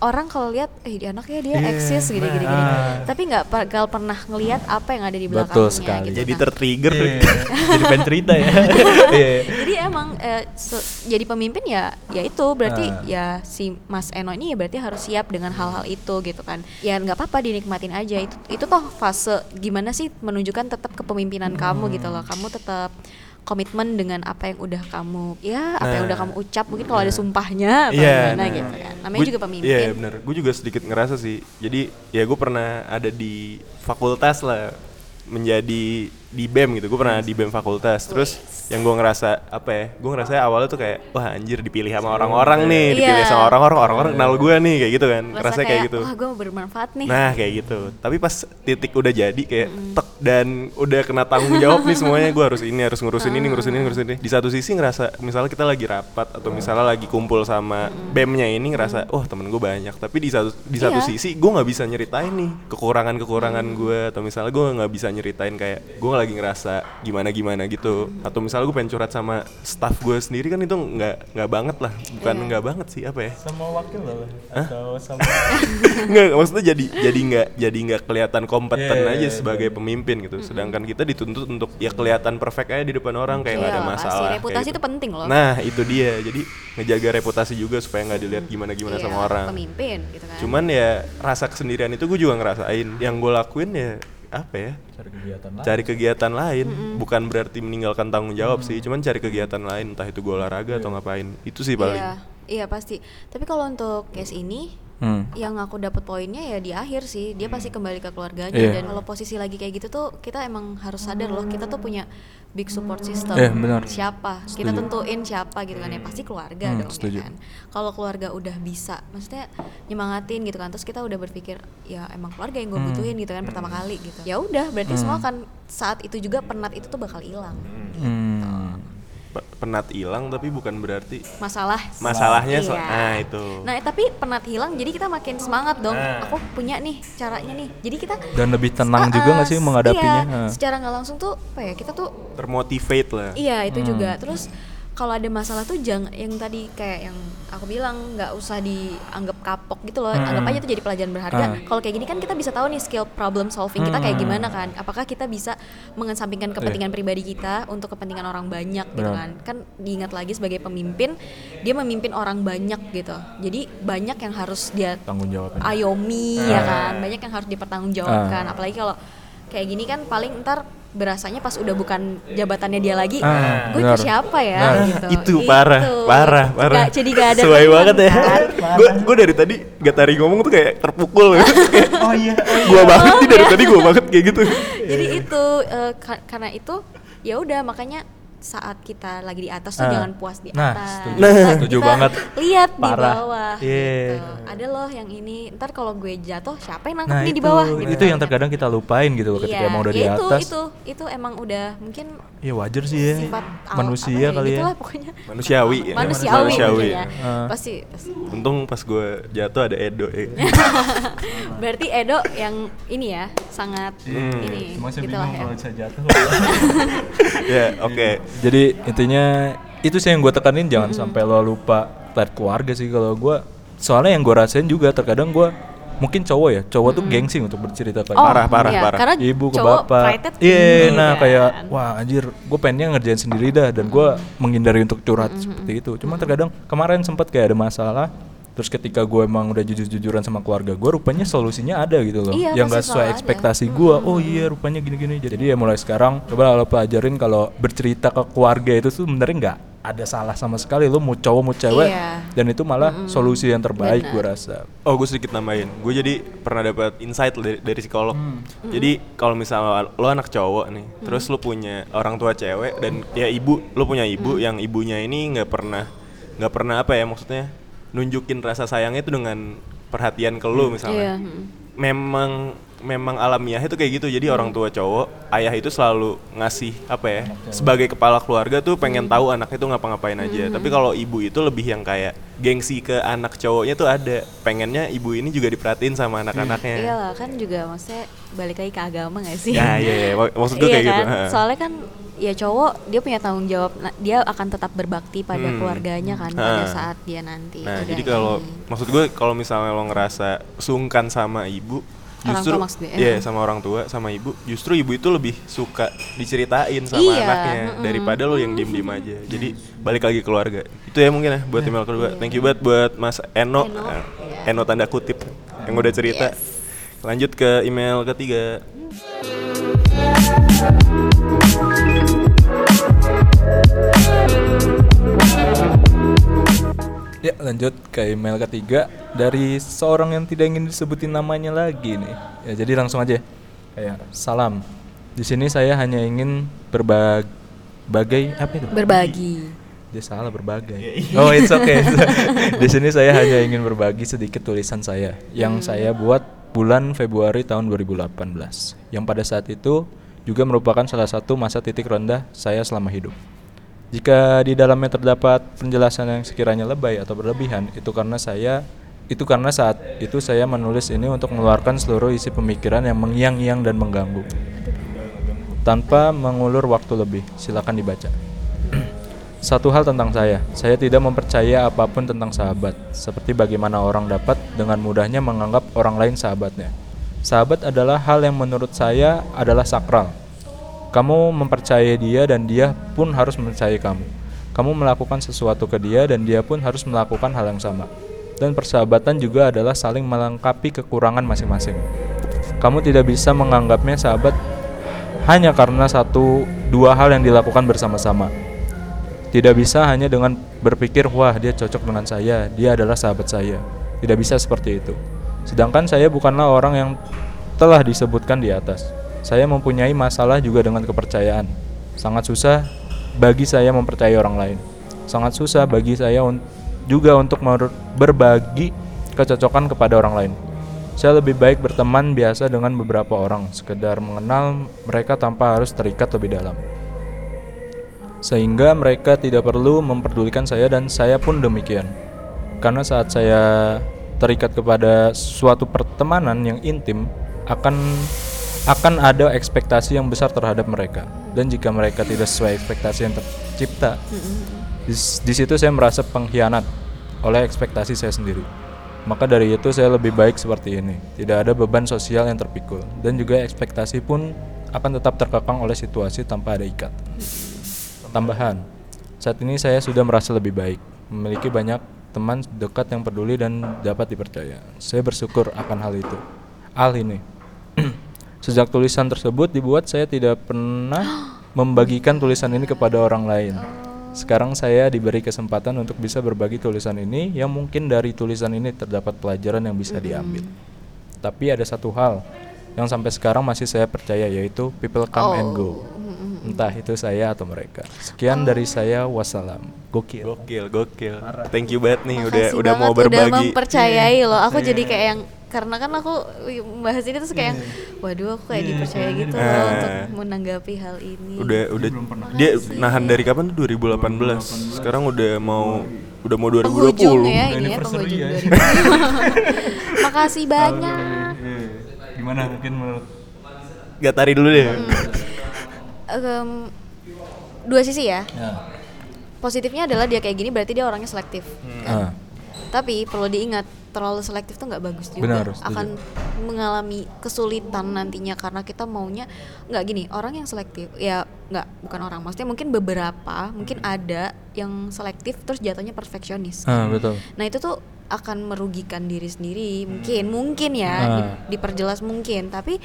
orang kalau lihat, eh di anaknya dia Iya. eksis gini gini gini, Ah. tapi nggak bakal pernah ngelihat apa yang ada di Betul belakangnya sekali. gitu. Jadi Nah, tertrigger. jadi pengen cerita ya Iya. jadi emang eh, se- jadi pemimpin ya, ya itu berarti Ah. ya si Mas Eno ini ya berarti harus siap dengan hal-hal itu gitu kan. Ya nggak apa-apa dinikmatin aja itu itu toh fase gimana sih menunjukkan tetap kepemimpinan kamu gitu loh. Kamu tetap komitmen dengan apa yang udah kamu ya apa yang Nah. udah kamu ucap mungkin kalau ada sumpahnya atau Iya, gimana nah. gitu kan namanya Gua- juga pemimpin Iya benar. Gue juga sedikit ngerasa sih. Jadi ya gue pernah ada di fakultas lah menjadi di BEM gitu. Gue pernah di BEM fakultas. Terus yang gue ngerasa apa ya? Gue ngerasa awalnya tuh kayak wah anjir dipilih sama orang-orang nih, Iya. dipilih sama orang-orang, orang-orang kenal gue nih kayak gitu kan. Rasa Ngerasa kayak, gitu. wah gue bermanfaat nih Nah kayak gitu. Tapi pas titik udah jadi kayak tek dan udah kena tanggung jawab nih semuanya gue harus ini harus ngurusin ini ngurusin ini ngurusin ini. Di satu sisi ngerasa misalnya kita lagi rapat atau misalnya lagi kumpul sama bemnya ini ngerasa wah temen gue banyak. Tapi di satu di satu Iya. sisi gue nggak bisa nyeritain nih kekurangan kekurangan gue atau misalnya gue nggak bisa nyeritain kayak gue lagi ngerasa gimana gimana gitu. Atau misalnya gue pengen curhat sama staff gue sendiri kan itu nggak nggak banget lah. Bukan Iya. nggak banget sih apa ya? sama wakil lah atau sama nggak maksudnya jadi jadi nggak jadi nggak kelihatan kompeten Iya, aja iya, sebagai pemimpin gitu sedangkan kita dituntut untuk ya kelihatan perfect aja di depan orang kayak nggak Iya, ada pasti. masalah Reputasi gitu. itu penting loh. nah itu dia jadi ngejaga reputasi juga supaya nggak dilihat gimana gimana Iya, sama orang pemimpin gitu kan cuman ya rasa kesendirian itu gue juga ngerasain yang gue lakuin ya apa ya? Cari kegiatan lain. Cari kegiatan lain. Bukan berarti meninggalkan tanggung jawab sih cuman cari kegiatan lain entah itu gue olahraga atau ngapain. Itu sih paling. Iya iya pasti. Tapi kalau untuk case ini Hmm. yang aku dapat poinnya ya di akhir sih. Dia pasti kembali ke keluarganya Iya. dan kalau posisi lagi kayak gitu tuh kita emang harus sadar loh kita tuh punya big support system Iya, benar. siapa kita Setuju. tentuin siapa gitu kan ya pasti keluarga Hmm, dong ya setuju. kan kalau keluarga udah bisa maksudnya nyemangatin gitu kan terus kita udah berpikir ya emang keluarga yang gue Hmm. butuhin gitu kan pertama kali gitu ya udah berarti semua kan saat itu juga penat itu tuh bakal hilang Hmm. Pe- penat hilang tapi bukan berarti masalah Masalahnya Iya. so- ah, itu. nah tapi penat hilang jadi kita makin semangat dong Nah. aku punya nih caranya nih jadi kita dan lebih tenang juga nggak sih menghadapinya iya, secara nggak langsung tuh apa ya kita tuh termotivate lah iya itu Hmm. juga terus kalau ada masalah tuh jangan yang tadi kayak yang aku bilang nggak usah dianggap kapok gitu loh Hmm. anggap aja itu jadi pelajaran berharga Ah. kalau kayak gini kan kita bisa tahu nih skill problem solving kita kayak Hmm. gimana kan apakah kita bisa mengesampingkan kepentingan pribadi kita untuk kepentingan orang banyak gitu Benar. kan kan diingat lagi sebagai pemimpin dia memimpin orang banyak gitu jadi banyak yang harus dia tanggung jawab ayomi ya kan banyak yang harus dipertanggungjawabkan Ah. apalagi kalau kayak gini kan paling ntar berasanya pas udah bukan jabatannya dia lagi Ah, gue ke siapa ya? Nah, gitu. Itu parah parah parah Nggak- jadi gak ada sesuai banget ya. Kan? gue gue dari tadi gak tari ngomong tuh kayak terpukul. Oh iya. Gue banget nih dari tadi gue banget kayak gitu. Jadi itu eh, ka- karena itu ya udah makanya saat kita lagi di atas tuh Ah. jangan puas di Nah, atas setuju. Nah. Kita- Setuju kita banget. lihat di bawah Iya. gitu. ada loh yang ini ntar kalau gue jatuh siapa yang nangkep nah nih itu di bawah gitu. itu yang terkadang kita lupain gitu ketika Iya, emang udah ya di itu, atas itu itu emang udah mungkin ya wajar sih ya sifat al- manusia apa kali ya gitulah pokoknya manusiawi ya manusiawi, manusiawi mungkin ya. Ah. pasti, pasti. untung pas gue jatuh ada Edo ya. berarti Edo yang ini ya sangat Hmm. ini cuma saya gitulah bingung ya kalau saya jatuh ya oke jadi intinya itu sih yang gue tekanin jangan sampai lo lupa lihat keluarga sih kalau gue soalnya yang gue rasain juga terkadang gue mungkin cowok ya cowok tuh gengsi untuk bercerita kayak Oh, Parah, parah, iya, parah. karena ibu ke cowok bapak. iya tinggi nah kan. kayak wah anjir gue pengennya ngerjain sendiri dah dan gue menghindari untuk curhat seperti itu. Cuma terkadang kemarin sempat kayak ada masalah terus ketika gue emang udah jujur-jujuran sama keluarga gue rupanya solusinya ada gitu loh. Iya, yang gak sesuai ada. ekspektasi gue oh iya rupanya gini-gini. Jadi ya mulai sekarang coba lo pelajarin kalau bercerita ke keluarga itu tuh sebenarnya nggak ada salah sama sekali. Lu mau cowok mau cewek Iya. dan itu malah solusi yang terbaik gue rasa. Oh gue sedikit nambahin, gue jadi pernah dapat insight dari, dari psikolog. Jadi kalau misalnya lo anak cowok nih, terus lo punya orang tua cewek dan ya ibu, lo punya ibu yang ibunya ini nggak pernah nggak pernah apa ya maksudnya nunjukin rasa sayangnya itu dengan perhatian ke lo Iya. misalnya. mm. Memang memang alamiah itu kayak gitu. Jadi orang tua cowok, ayah itu selalu ngasih apa ya sebagai kepala keluarga tuh pengen tahu anaknya tuh ngapa-ngapain aja. Tapi kalau ibu itu lebih yang kayak gengsi ke anak cowoknya tuh ada. Pengennya ibu ini juga diperhatiin sama anak-anaknya. Iyalah kan juga maksudnya balik lagi ke agama gak sih? Ya, iya, iya. Mak- maksud gue Iya kayak gitu. kan? ha. Soalnya kan ya cowok dia punya tanggung jawab, nah, dia akan tetap berbakti pada Hmm. keluarganya kan pada Ha. saat dia nanti. Nah, jadi kalau maksud gue kalau misalnya lo ngerasa sungkan sama ibu, Orang justru tua maksudnya, iya ya. sama orang tua sama ibu, justru ibu itu lebih suka diceritain sama Iya, anaknya mm-mm. daripada lo yang diem-diem aja. Jadi balik lagi keluarga. Itu ya mungkin ya buat email kedua. Thank you banget buat Mas Eno, Eno, eh, iya. Eno tanda kutip yang udah cerita. Yes. Lanjut ke email ketiga. Ya lanjut ke email ketiga dari seorang yang tidak ingin disebutin namanya lagi nih. Ya jadi langsung aja. Kayak salam. Di sini saya hanya ingin berbagai apa itu? berbagi. Dia salah berbagai. Oh it's okay. Di sini saya hanya ingin berbagi sedikit tulisan saya yang saya buat bulan Februari tahun 2018. Yang pada saat itu juga merupakan salah satu masa titik rendah saya selama hidup. Jika di dalamnya terdapat penjelasan yang sekiranya lebay atau berlebihan, itu karena saya itu karena saat itu saya menulis ini untuk mengeluarkan seluruh isi pemikiran yang mengiang-iang dan mengganggu. Tanpa mengulur waktu lebih, silakan dibaca. Satu hal tentang saya, saya tidak mempercaya apa pun tentang sahabat, seperti bagaimana orang dapat dengan mudahnya menganggap orang lain sahabatnya. Sahabat adalah hal yang menurut saya adalah sakral. Kamu mempercayai dia dan dia pun harus mempercayai kamu. Kamu melakukan sesuatu ke dia dan dia pun harus melakukan hal yang sama. Dan persahabatan juga adalah saling melengkapi kekurangan masing-masing. Kamu tidak bisa menganggapnya sahabat hanya karena satu dua hal yang dilakukan bersama-sama. Tidak bisa hanya dengan berpikir, wah dia cocok dengan saya, dia adalah sahabat saya. Tidak bisa seperti itu. Sedangkan saya bukanlah orang yang telah disebutkan di atas. Saya mempunyai masalah juga dengan kepercayaan. Sangat susah bagi saya mempercayai orang lain. Sangat susah bagi saya un- juga untuk berbagi kecocokan kepada orang lain. Saya lebih baik berteman biasa dengan beberapa orang, sekedar mengenal mereka tanpa harus terikat lebih dalam sehingga mereka tidak perlu memperdulikan saya dan saya pun demikian. Karena saat saya terikat kepada suatu pertemanan yang intim akan akan ada ekspektasi yang besar terhadap mereka. Dan jika mereka tidak sesuai ekspektasi yang tercipta di, di situ saya merasa pengkhianat oleh ekspektasi saya sendiri. Maka dari itu saya lebih baik seperti ini. Tidak ada beban sosial yang terpikul. Dan juga ekspektasi pun akan tetap terkekang oleh situasi tanpa ada ikat Tambahan, saat ini saya sudah merasa lebih baik, memiliki banyak teman dekat yang peduli dan dapat dipercaya. Saya bersyukur akan hal itu. Hal ini. Sejak tulisan tersebut dibuat, saya tidak pernah membagikan tulisan ini kepada orang lain. Sekarang saya diberi kesempatan untuk bisa berbagi tulisan ini yang mungkin dari tulisan ini terdapat pelajaran yang bisa diambil. Tapi ada satu hal yang sampai sekarang masih saya percaya yaitu people come and go. Entah itu saya atau mereka. Sekian dari saya wassalam. Gokil. Gokil, gokil. Thank you banget nih udah Makasih udah mau banget berbagi. Udah mempercayai loh. Aku jadi kayak yang karena kan aku membahas ini terus kayak yang, waduh aku kayak dipercaya gitu loh Ah. untuk menanggapi hal ini. udah udah dia nahan dari kapan tuh 2018. Sekarang udah mau udah mau 2020. penghujung ya ini ya penghujung ya. 2000. Makasih banyak. Gimana mungkin menurut Gatari dulu deh. Em, dua sisi ya. ya. Positifnya adalah dia kayak gini berarti dia orangnya selektif. Ah, Tapi perlu diingat terlalu selektif tuh nggak bagus juga. Benar, setuju. Akan mengalami kesulitan nantinya karena kita maunya nggak gini orang yang selektif ya nggak bukan orang maksudnya mungkin beberapa mungkin ada yang selektif terus jatuhnya perfeksionis. ah, betul. Nah itu tuh akan merugikan diri sendiri mungkin mungkin ya di- diperjelas mungkin tapi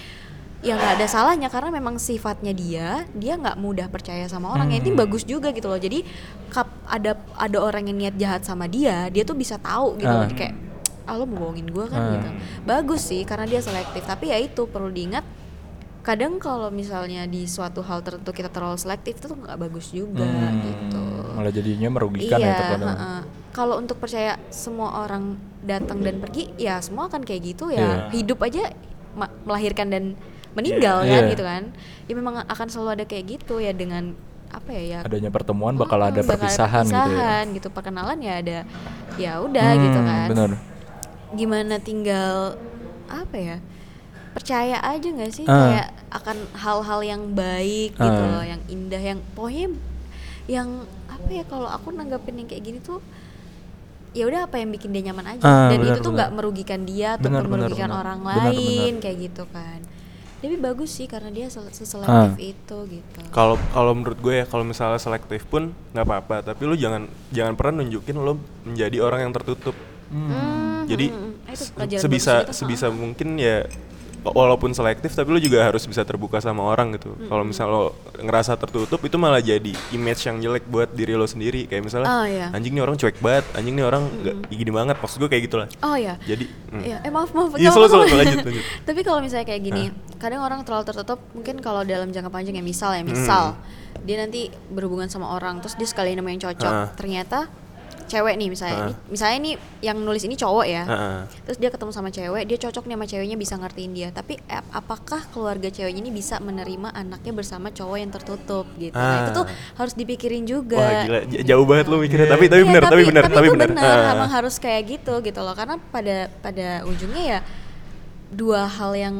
ya nggak ada salahnya karena memang sifatnya dia dia nggak mudah percaya sama orang. Ya ini bagus juga gitu loh. Jadi kap ada ada orang yang niat jahat sama dia dia tuh bisa tahu gitu loh. Ah. kayak ah lo mau bohongin gue kan? Ah. gitu. Bagus sih karena dia selektif. Tapi ya itu perlu diingat kadang kalau misalnya di suatu hal tertentu kita terlalu selektif itu tuh nggak bagus juga Hmm, gitu. Malah jadinya merugikan iya ya terkadang. kalau untuk percaya semua orang datang dan pergi ya semua akan kayak gitu ya. Hidup aja melahirkan dan meninggal Iya. kan Iya. gitu kan ya memang akan selalu ada kayak gitu ya dengan apa ya ya Adanya pertemuan bakal ada bakal perpisahan, gitu ya. perpisahan gitu perkenalan ya ada ya udah Hmm, gitu kan Bener. gimana tinggal apa ya percaya aja nggak sih Ah. kayak akan hal-hal yang baik gitu Ah. loh yang indah yang pokoknya yang apa ya kalau aku nanggapin yang kayak gini tuh ya udah apa yang bikin dia nyaman aja Ah, dan benar, itu tuh nggak merugikan dia ataupun benar, merugikan benar. orang Benar, lain benar. kayak gitu kan tapi bagus sih karena dia sel- seselektif Ah. itu gitu Kalau kalau menurut gue ya kalau misalnya selektif pun nggak apa-apa, tapi lu jangan jangan pernah nunjukin lo menjadi orang yang tertutup. Hmm, Jadi hmm, hmm. Itu se- pelajaran sebisa sebisa mungkin ya walaupun selektif tapi lu juga harus bisa terbuka sama orang gitu. Kalau misal lo ngerasa tertutup itu malah jadi image yang jelek buat diri lo sendiri. Kayak misalnya Oh, iya. anjing nih orang cuek banget, anjing nih orang nggak gini banget. Maksud gue kayak gitulah. oh ya Jadi hmm. Iya, eh maaf maaf. Iya, nggak selalu apa-apa. selalu lanjut lanjut. Tapi kalau misalnya kayak gini, kadang orang terlalu tertutup. Mungkin kalau dalam jangka panjang ya misal ya misal dia nanti berhubungan sama orang, terus dia sekali nemu yang cocok, Ah. ternyata cewek nih misalnya. Ini- misalnya ini yang nulis ini cowok ya. Heeh. Terus dia ketemu sama cewek, dia cocok nih sama ceweknya bisa ngertiin dia. Tapi eh, apakah keluarga ceweknya ini bisa menerima anaknya bersama cowok yang tertutup gitu? Nah, itu tuh Ah. harus dipikirin juga. Wah gila j- jauh banget lu mikirnya. Tapi tapi Iya, benar, tapi benar, tapi itu benar. benar, Ah. emang harus kayak gitu gitu loh karena pada pada ujungnya ya dua hal yang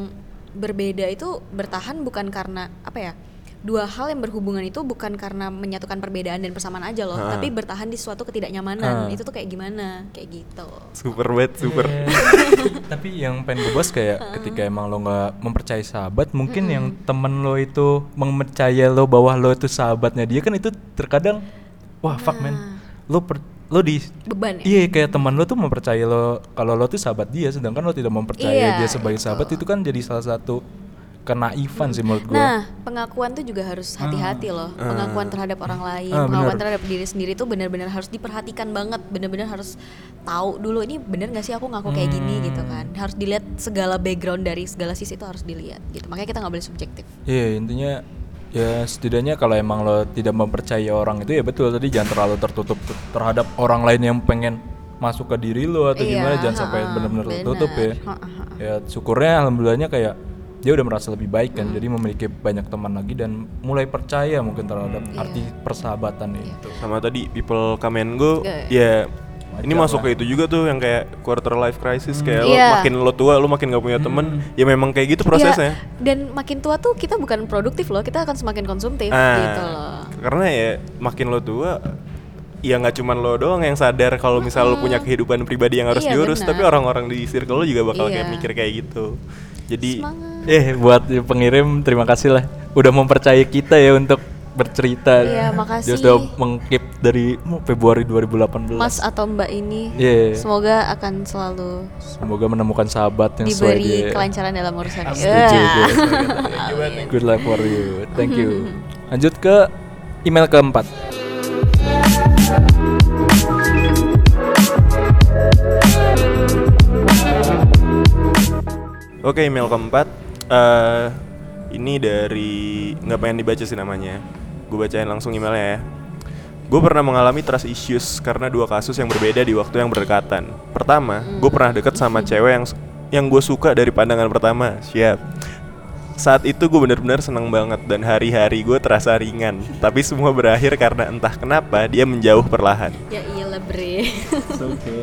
berbeda itu bertahan bukan karena apa ya dua hal yang berhubungan itu bukan karena menyatukan perbedaan dan persamaan aja loh Ah. tapi bertahan di suatu ketidaknyamanan Ah. itu tuh kayak gimana kayak gitu Super banget, super. Iya. Tapi yang pengen gue bahas kayak ketika emang lo nggak mempercayai sahabat, mungkin yang temen lo itu mempercaya lo bahwa lo itu sahabatnya dia kan itu terkadang wah fuck man, lo per, lo di beban ya Iya kayak teman lo tuh mempercayai lo kalau lo tuh sahabat dia, sedangkan lo tidak mempercayai Iya, dia sebagai itu. sahabat itu kan jadi salah satu kenaifan sih menurut gue. Nah, pengakuan tuh juga harus hati-hati loh. Pengakuan terhadap orang lain, Ah, pengakuan bener. terhadap diri sendiri tuh benar-benar harus diperhatikan banget. Benar-benar harus tahu dulu ini bener gak sih aku ngaku kayak gini Hmm. gitu kan. Harus dilihat segala background dari segala sisi itu harus dilihat gitu. Makanya kita nggak boleh subjektif. Iya intinya ya setidaknya kalau emang lo tidak mempercayai orang itu ya betul tadi jangan terlalu tertutup ter- terhadap orang lain yang pengen masuk ke diri lo atau Iya, gimana jangan sampai benar-benar benar. tertutup ya. Ha-ha. Ya syukurnya alhamdulillahnya kayak dia udah merasa lebih baik kan jadi memiliki banyak teman lagi dan mulai percaya mungkin terhadap Iya. arti persahabatan itu. sama tadi people come and go Iya. ya ini Wajar masuk lah. ke itu juga tuh yang kayak quarter life crisis kayak lo Iya. makin lo tua lo makin gak punya temen ya memang kayak gitu prosesnya Iya, dan makin tua tuh kita bukan produktif loh, kita akan semakin konsumtif Ah, gitu loh. karena ya makin lo tua ya nggak cuman lo doang yang sadar kalau misal lo punya kehidupan pribadi yang harus Iya, diurus benar. tapi orang-orang di circle lo juga bakal kayak Iya. mikir kayak gitu jadi Semangat. Eh buat pengirim terima kasih lah udah mempercayai kita ya untuk bercerita. Iya, makasih. Dia sudah mengkeep dari Februari 2018. Mas atau Mbak ini Iya. semoga akan selalu Semoga menemukan sahabat yang sesuai diberi dia. kelancaran dalam urusan Setuju Ya. gue. Good luck for you. Thank you. Lanjut ke email keempat. Oke email keempat eh ini dari nggak pengen dibaca sih namanya. Gue bacain langsung emailnya ya. Gue pernah mengalami trust issues karena dua kasus yang berbeda di waktu yang berdekatan. Pertama, gue pernah deket sama cewek yang yang gue suka dari pandangan pertama. Siap. Saat itu gue bener-bener seneng banget dan hari-hari gue terasa ringan. Tapi semua berakhir karena entah kenapa dia menjauh perlahan. Ya iyalah bre.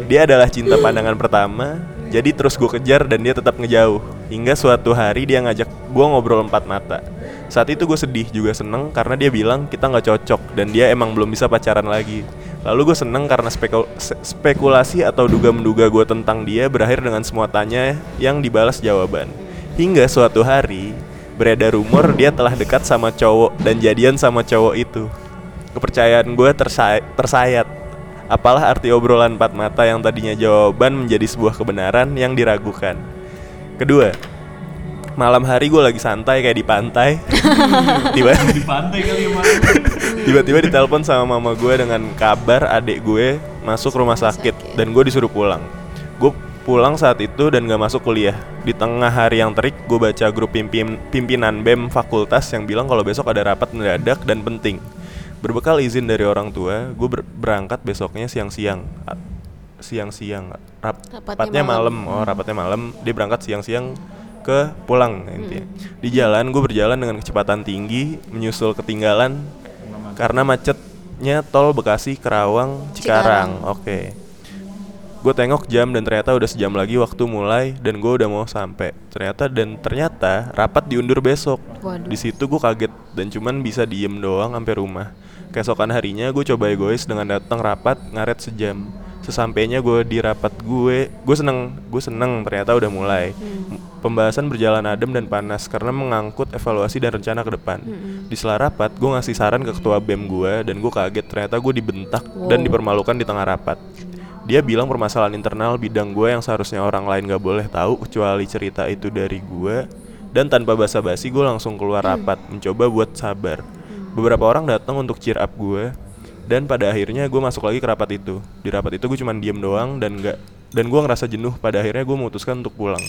Dia adalah cinta pandangan pertama, jadi terus gue kejar dan dia tetap ngejauh. Hingga suatu hari dia ngajak gue ngobrol empat mata. Saat itu gue sedih juga seneng karena dia bilang kita nggak cocok dan dia emang belum bisa pacaran lagi. Lalu gue seneng karena speku- se- spekulasi atau duga-menduga gue tentang dia berakhir dengan semua tanya yang dibalas jawaban. Hingga suatu hari beredar rumor dia telah dekat sama cowok dan jadian sama cowok itu. Kepercayaan gue tersay- tersayat. Apalah arti obrolan empat mata yang tadinya jawaban menjadi sebuah kebenaran yang diragukan. Kedua, malam hari gue lagi santai kayak di pantai. Tiba di pantai kali ya tiba-tiba ditelepon sama mama gue dengan kabar adik gue masuk rumah sakit dan gue disuruh pulang. Gue pulang saat itu dan gak masuk kuliah. Di tengah hari yang terik gue baca grup pimpin, pimpinan bem fakultas yang bilang kalau besok ada rapat mendadak dan penting berbekal izin dari orang tua gue ber- berangkat besoknya siang-siang. Siang-siang Rap- Rapatnya rapatnya malam. malam. Oh rapatnya malam dia berangkat siang-siang ke pulang intinya. Di jalan gue berjalan dengan kecepatan tinggi menyusul ketinggalan karena macetnya tol Bekasi Kerawang Cikarang, Cikarang. oke. Gue tengok jam dan ternyata udah sejam lagi waktu mulai dan gue udah mau sampai. Ternyata dan ternyata rapat diundur besok. Waduh. di situ gue kaget dan cuman bisa diem doang sampai rumah keesokan harinya gue coba egois dengan datang rapat ngaret sejam. Sesampainya gue di rapat gue gue seneng gue seneng ternyata udah mulai. Pembahasan berjalan adem dan panas karena mengangkut evaluasi dan rencana ke depan. Di sela rapat gue ngasih saran ke ketua bem gue dan gue kaget ternyata gue dibentak dan Wow. dipermalukan di tengah rapat. Dia bilang permasalahan internal bidang gue yang seharusnya orang lain gak boleh tahu kecuali cerita itu dari gue dan tanpa basa-basi gue langsung keluar rapat mencoba buat sabar beberapa orang datang untuk cheer up gue dan pada akhirnya gue masuk lagi ke rapat itu. Di rapat itu gue cuman diem doang dan gak dan gue ngerasa jenuh. Pada akhirnya gue memutuskan untuk pulang.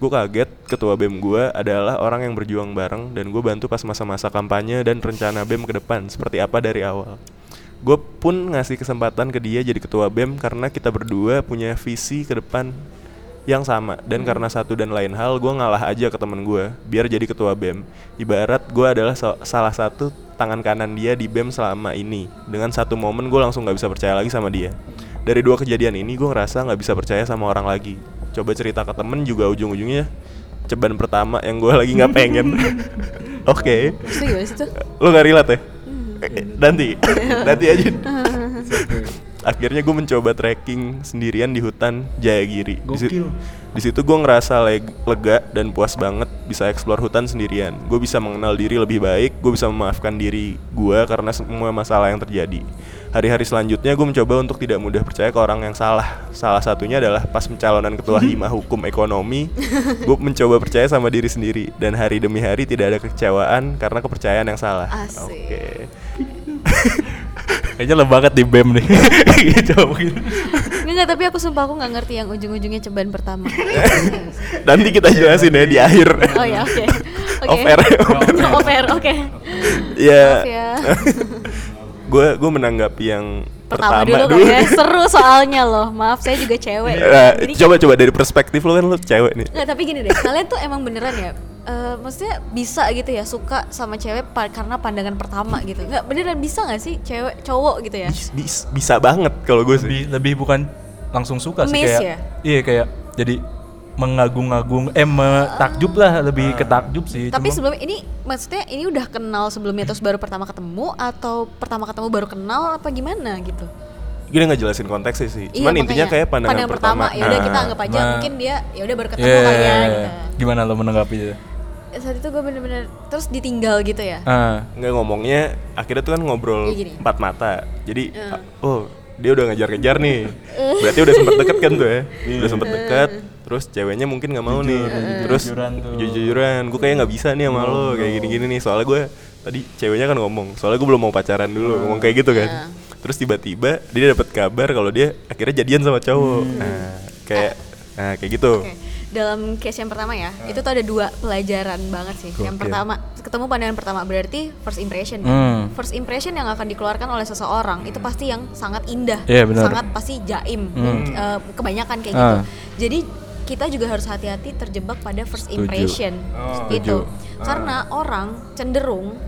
Gue kaget ketua bem gue adalah orang yang berjuang bareng dan gue bantu pas masa-masa kampanye dan rencana bem ke depan seperti apa dari awal. Gue pun ngasih kesempatan ke dia jadi ketua bem karena kita berdua punya visi ke depan yang sama. Dan karena satu dan lain hal gue ngalah aja ke temen gue biar jadi ketua bem. Ibarat gue adalah so- salah satu tangan kanan dia di bem selama ini. Dengan satu momen gue langsung nggak bisa percaya lagi sama dia. Dari dua kejadian ini gue ngerasa nggak bisa percaya sama orang lagi. Coba cerita ke temen juga ujung-ujungnya ceban pertama yang gue lagi nggak pengen. Oke. Tuh? lo gak relate ya? Eh, nanti. Nanti aja akhirnya gue mencoba trekking sendirian di hutan Jayagiri. Di, si- Gokil. di situ gue ngerasa leg- lega dan puas banget bisa eksplor hutan sendirian. Gue bisa mengenal diri lebih baik gue bisa memaafkan diri gue karena semua masalah yang terjadi. Hari-hari selanjutnya gue mencoba untuk tidak mudah percaya ke orang yang salah. Salah satunya adalah pas pencalonan ketua hima hukum ekonomi gue mencoba percaya sama diri sendiri dan hari demi hari tidak ada kekecewaan karena kepercayaan yang salah. Oke Kayaknya lo banget di BEM nih. gitu mungkin. Enggak, enggak, tapi aku sumpah aku nggak ngerti yang ujung-ujungnya ceban pertama. nanti kita jelasin ya di akhir Oh ya, oke. Off air, off air. Off air, oke. ya ya. gue gue menanggapi yang Pertama, pertama, dulu, kan ya. Seru soalnya loh. Maaf, saya juga cewek. Nah, coba coba dari perspektif lo kan lo cewek nih Nggak, tapi gini deh, kalian tuh emang beneran ya eh, Maksudnya bisa gitu ya, suka sama cewek pa- karena pandangan pertama gitu Nggak, beneran bisa nggak sih cewek, cowok gitu ya? Bis- bis- bisa banget kalau gue sih lebih lebih bukan langsung suka sih Miss kayak ya? iya kayak jadi mengagung-agung eh me- takjub lah lebih ke takjub sih Tapi Cuma- sebelum ini, maksudnya ini udah kenal sebelumnya terus baru pertama ketemu Atau pertama ketemu baru kenal apa gimana gitu? Gini nggak jelasin konteksnya sih cuman Iya, intinya makanya. kayak pandangan, pertama, Ya udah kita Nah, anggap aja nah. mungkin dia ya udah baru ketemu Iya, kali ya iya, gitu. iya. gimana lo menanggapi itu Saat itu gue bener-bener terus ditinggal gitu ya. ah. Nggak ngomongnya akhirnya tuh kan ngobrol Iya, gini. empat mata. Jadi ah, oh dia udah ngejar-ngejar nih. Berarti udah sempet deket kan tuh ya? Udah sempet deket terus ceweknya mungkin nggak mau nih. Terus Jujur-jujuran gue kayak nggak bisa nih sama lo kayak gini-gini nih. Soalnya gue tadi ceweknya kan ngomong soalnya gue belum mau pacaran dulu ngomong kayak gitu kan. Terus tiba-tiba dia dapat kabar kalau dia akhirnya jadian sama cowok. Nah kayak nah kayak gitu. Oke. Dalam case yang pertama ya, itu tuh ada dua pelajaran banget sih. Yang pertama, ketemu pandangan pertama berarti first impression. kan? Hmm. First impression yang akan dikeluarkan oleh seseorang itu pasti yang sangat indah, Iya, benar. sangat pasti jaim. Hmm. Eh, kebanyakan kayak Ah. gitu. Jadi kita juga harus hati-hati terjebak pada first impression Oh. itu. Setuju. Karena orang cenderung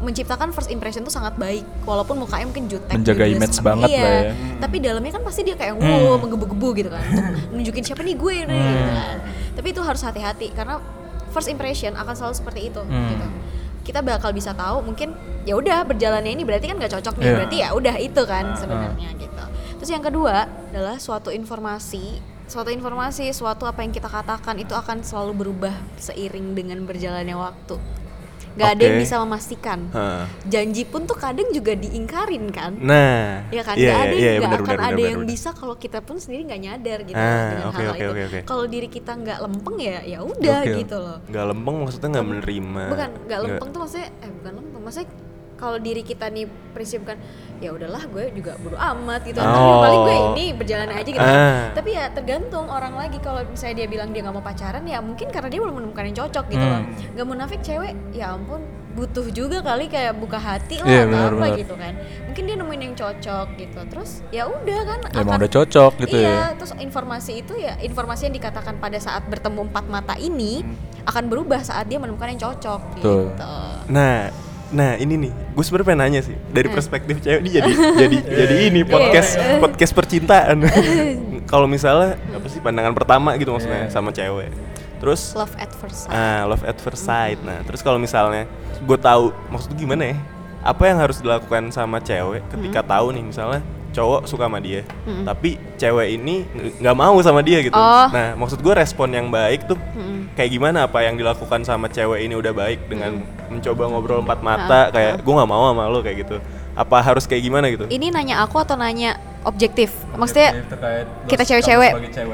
menciptakan first impression tuh sangat baik walaupun mukanya mungkin jutek Menjaga judes. image banget iya, lah ya. tapi dalamnya kan pasti dia kayak Hmm. wow menggebu-gebu gitu kan nunjukin siapa nih gue nih gitu kan. tapi itu harus hati-hati karena first impression akan selalu seperti itu Hmm. gitu kita bakal bisa tahu mungkin ya udah berjalannya ini berarti kan nggak cocok nih Iya. berarti ya udah itu kan Ah. sebenarnya gitu terus yang kedua adalah suatu informasi suatu informasi suatu apa yang kita katakan itu akan selalu berubah seiring dengan berjalannya waktu nggak ada yang bisa memastikan Heeh. janji pun tuh kadang juga diingkarin kan Nah, ya kan iya, nggak ada iya, iya, nggak benar, akan benar, ada benar, yang benar. bisa kalau kita pun sendiri nggak nyadar gitu Ah, dengan oke, hal oke, itu oke, oke. kalau diri kita nggak lempeng ya ya udah Oke. gitu loh nggak lempeng maksudnya nggak menerima. bukan nggak lempeng tuh maksudnya eh bukan lempeng maksudnya kalau diri kita nih prinsip kan ya udahlah gue juga bodo amat gitu Oh. paling gue ini berjalan aja gitu Ah. tapi ya tergantung orang lagi kalau misalnya dia bilang dia nggak mau pacaran ya mungkin karena dia belum menemukan yang cocok gitu loh Hmm. nggak munafik cewek ya ampun butuh juga kali kayak buka hati lah atau benar, apa benar. gitu kan mungkin dia nemuin yang cocok gitu terus ya udah kan Emang akan- udah cocok gitu iya, ya. terus informasi itu ya informasi yang dikatakan pada saat bertemu empat mata ini Hmm. akan berubah saat dia menemukan yang cocok Betul. gitu. Nah, nah ini nih, gue sebenarnya pengen nanya sih dari Eh. perspektif cewek ini jadi jadi jadi ini podcast podcast percintaan. Kalau misalnya apa sih pandangan pertama gitu maksudnya Iya. sama cewek. Terus Love at first sight. ah love at first sight. Nah, terus kalau misalnya gue tahu maksud gimana ya? Apa yang harus dilakukan sama cewek ketika Hmm. tahu nih misalnya cowok suka sama dia, tapi cewek ini ng- nggak mau sama dia gitu. Oh. Nah, maksud gue respon yang baik tuh Mm-mm. kayak gimana apa yang dilakukan sama cewek ini udah baik dengan mencoba ngobrol empat Ah, mata kayak gue nggak mau sama lo kayak gitu apa harus kayak gimana gitu Ini nanya aku atau nanya objektif? Maksudnya kita cewek-cewek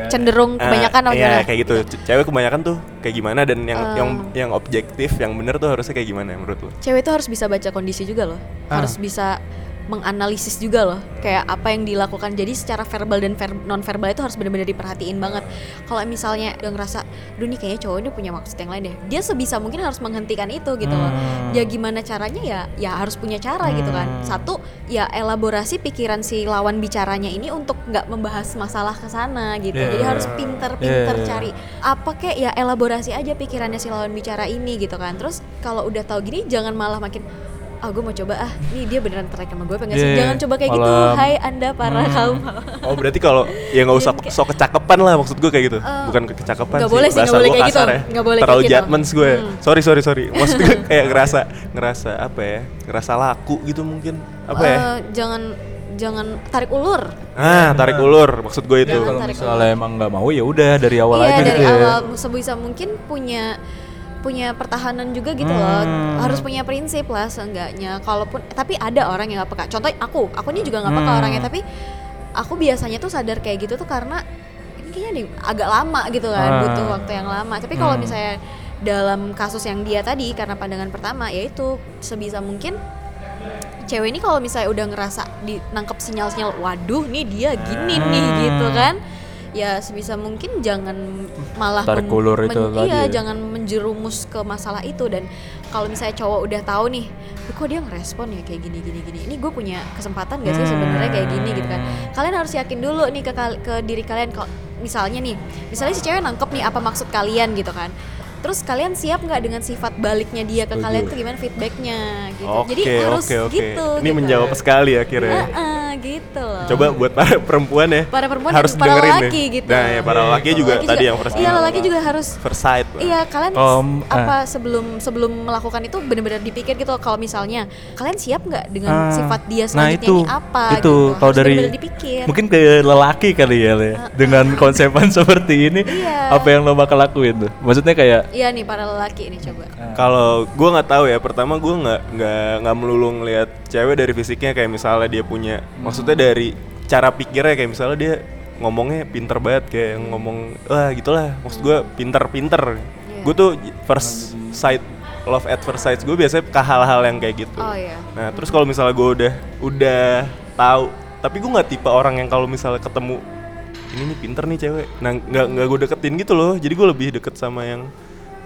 cenderung Ah, kebanyakan atau iya kayak gitu C- cewek kebanyakan tuh kayak gimana dan yang Um. yang yang objektif yang bener tuh harusnya kayak gimana menurut lo Cewek itu harus bisa baca kondisi juga loh. Ah. Harus bisa menganalisis juga loh kayak apa yang dilakukan jadi secara verbal dan ver non verbal itu harus benar-benar diperhatiin banget kalau misalnya dia ngerasa duh nih kayaknya cowok ini punya maksud yang lain deh dia sebisa mungkin harus menghentikan itu gitu loh Hmm. ya gimana caranya ya ya harus punya cara gitu kan Hmm. satu ya elaborasi pikiran si lawan bicaranya ini untuk nggak membahas masalah ke sana gitu Iya. jadi harus pinter-pinter iya. cari apa kek ya elaborasi aja pikirannya si lawan bicara ini gitu kan terus kalau udah tahu gini jangan malah makin ah gue mau coba ah. Nih dia beneran tertarik sama gue pengen sih? Iya, jangan coba kayak gitu. malah- hai anda para Hmm. kaum. Oh berarti kalau ya nggak usah kayak- sok kecakepan lah maksud gue kayak gitu. Eh, bukan kecakapan nggak sih boleh sih, nggak bahasa boleh gue kayak gitu. ya. Nggak boleh terlalu kayak gitu. judgments gue Hmm. sorry sorry sorry. Maksud gue kayak ngerasa ngerasa apa ya? Ngerasa laku gitu mungkin. Apa ya? Eh, jangan jangan tarik ulur. Ah tarik ulur. Maksud gue itu. Kalau misalnya emang nggak mau ya udah dari awal iya aja dari gitu ya. awal. Sebisa mungkin punya punya pertahanan juga gitu loh Hmm. harus punya prinsip lah seenggaknya kalaupun tapi ada orang yang nggak peka contoh aku aku ini juga nggak peka Hmm. orangnya tapi aku biasanya tuh sadar kayak gitu tuh karena ini kayaknya nih agak lama gitu kan Ah. butuh waktu yang lama tapi kalau Hmm. misalnya dalam kasus yang dia tadi karena pandangan pertama yaitu sebisa mungkin cewek ini kalau misalnya udah ngerasa di nangkep sinyal-sinyal waduh nih dia gini nih Hmm. gitu kan ya sebisa mungkin jangan malah Tarik ulur itu tadi iya ya. jangan menjerumus ke masalah itu. Dan kalau misalnya cowok udah tahu nih "Duh, kok dia ngerespon ya kayak gini gini gini? Ini gue punya kesempatan gak sih sebenarnya kayak gini gitu kan? Hmm. kalian harus yakin dulu nih ke ke diri kalian. Kalau misalnya nih misalnya si cewek nangkep nih apa maksud kalian gitu kan terus kalian siap nggak dengan sifat baliknya dia ke Setuju. kalian tuh gimana feedbacknya gitu oke jadi harus oke oke gitu ini gitu. menjawab sekali akhirnya Heeh, gitu loh Coba buat para perempuan ya. para perempuan harus dan para dengerin laki nih. gitu Nah, ya para laki juga Laki tadi yang first iya laki juga harus First sight. Iya kalian s- apa sebelum sebelum melakukan itu benar-benar dipikir gitu kalau misalnya kalian siap nggak dengan Ah, sifat dia nah selanjutnya itu ini apa itu gitu kalau dari dipikir mungkin ke lelaki kali ya Le. dengan konsepan seperti ini Iya. apa yang lo bakal lakuin tuh maksudnya kayak iya nih para lelaki ini coba Kalau gue nggak tahu ya, pertama gue nggak nggak nggak melulu ngelihat cewek dari fisiknya kayak misalnya dia punya, maksudnya dari cara pikirnya kayak misalnya dia ngomongnya pinter banget kayak ngomong, wah gitulah, maksud gue pinter-pinter. Iya. Gue tuh first sight, love at first sight gue biasanya ke hal-hal yang kayak gitu. Oh, iya. Nah terus kalau misalnya gue udah udah tahu, tapi gue nggak tipe orang yang kalau misalnya ketemu ini nih pinter nih cewek, nah nggak nggak gue deketin gitu loh, jadi gue lebih deket sama yang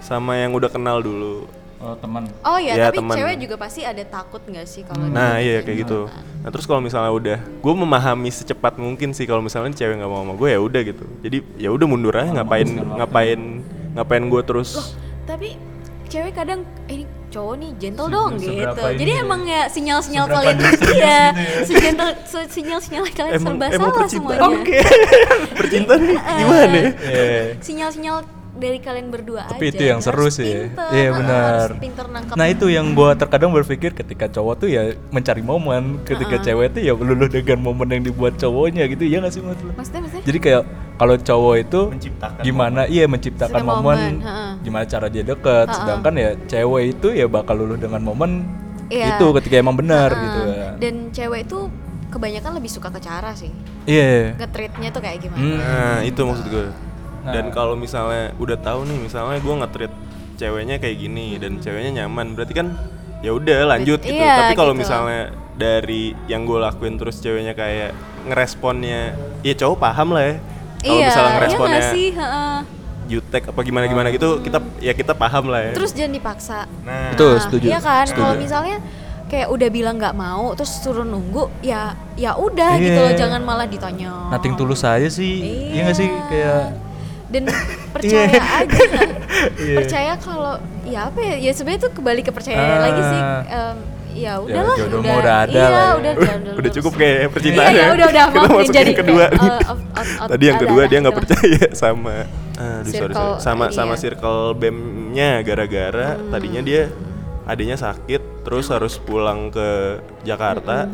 sama yang udah kenal dulu. oh, teman oh ya, Ya, tapi temen. cewek juga pasti ada takut nggak sih kalau Nah dideketin iya kayak gitu. kan? Nah terus kalau misalnya udah, gue memahami secepat mungkin sih kalau misalnya cewek nggak mau sama gue ya udah gitu. Jadi ya udah mundur aja ngapain ngapain ngapain gue terus. Loh, tapi cewek kadang eh, ini cowok nih gentle dong seberapa gitu. ini Jadi ya? emang ya sinyal-sinyal Seberapa kalian iya, gitu ya? segentle se- sinyal-sinyal kalian serba salah semuanya. oke. percintaan gimana? ya? Iya. Sinyal-sinyal dari kalian berdua Tapi aja. itu yang seru Harus sih. pinter, Iya, benar. Nah itu yang gua terkadang berpikir ketika cowok tuh ya mencari momen, ketika cewek tuh ya luluh dengan momen yang dibuat cowoknya gitu, ya nggak sih lu? Maksudnya maksudnya? Jadi kayak kalau cowok itu Menciptakan gimana iya menciptakan momen, momen, ha-ha. gimana cara dia deket, sedangkan ya cewek itu ya bakal luluh dengan momen Iya. itu ketika emang benar Ah, gitu ya. Dan cewek itu kebanyakan lebih suka ke cara sih. Iya. Nge-treatnya tuh kayak gimana? Hmm. Nah, itu maksud gue. Dan Nah. kalau misalnya udah tahu nih, misalnya gue nge-treat ceweknya kayak gini dan ceweknya nyaman, berarti kan ya udah lanjut gitu. Iya, Tapi kalau gitu. misalnya dari yang gue lakuin terus ceweknya kayak ngeresponnya, ya cowok paham lah ya. Kalau iya, misalnya iya ngeresponnya nggak sih? Heeh. jutek apa gimana gimana gitu, kita ya kita paham lah ya. Terus jangan dipaksa. nah, Betul, Nah, setuju. Iya kan, kalau misalnya kayak udah bilang nggak mau terus suruh nunggu ya ya udah Iya. gitu loh jangan malah ditanya Nating tulus aja sih. Iya nggak sih kayak dan percaya Iya. aja Iya. percaya kalau ya apa ya ya sebenarnya tuh kembali ke percaya Ah. lagi sih Em, ya udahlah jodoh udah, udah ada iya, lah ya. udah, udah, udah, cukup kayak percintaan Iya, iya, ya. udah, udah, maafin, masuk jadi yang kedua kayak, uh, out- out- out- Tadi yang kedua dia nggak percaya sama aduh sorry, Circle, sorry. sama sama iya. circle BEM-nya gara-gara Hmm. tadinya dia adanya sakit terus harus pulang ke Jakarta.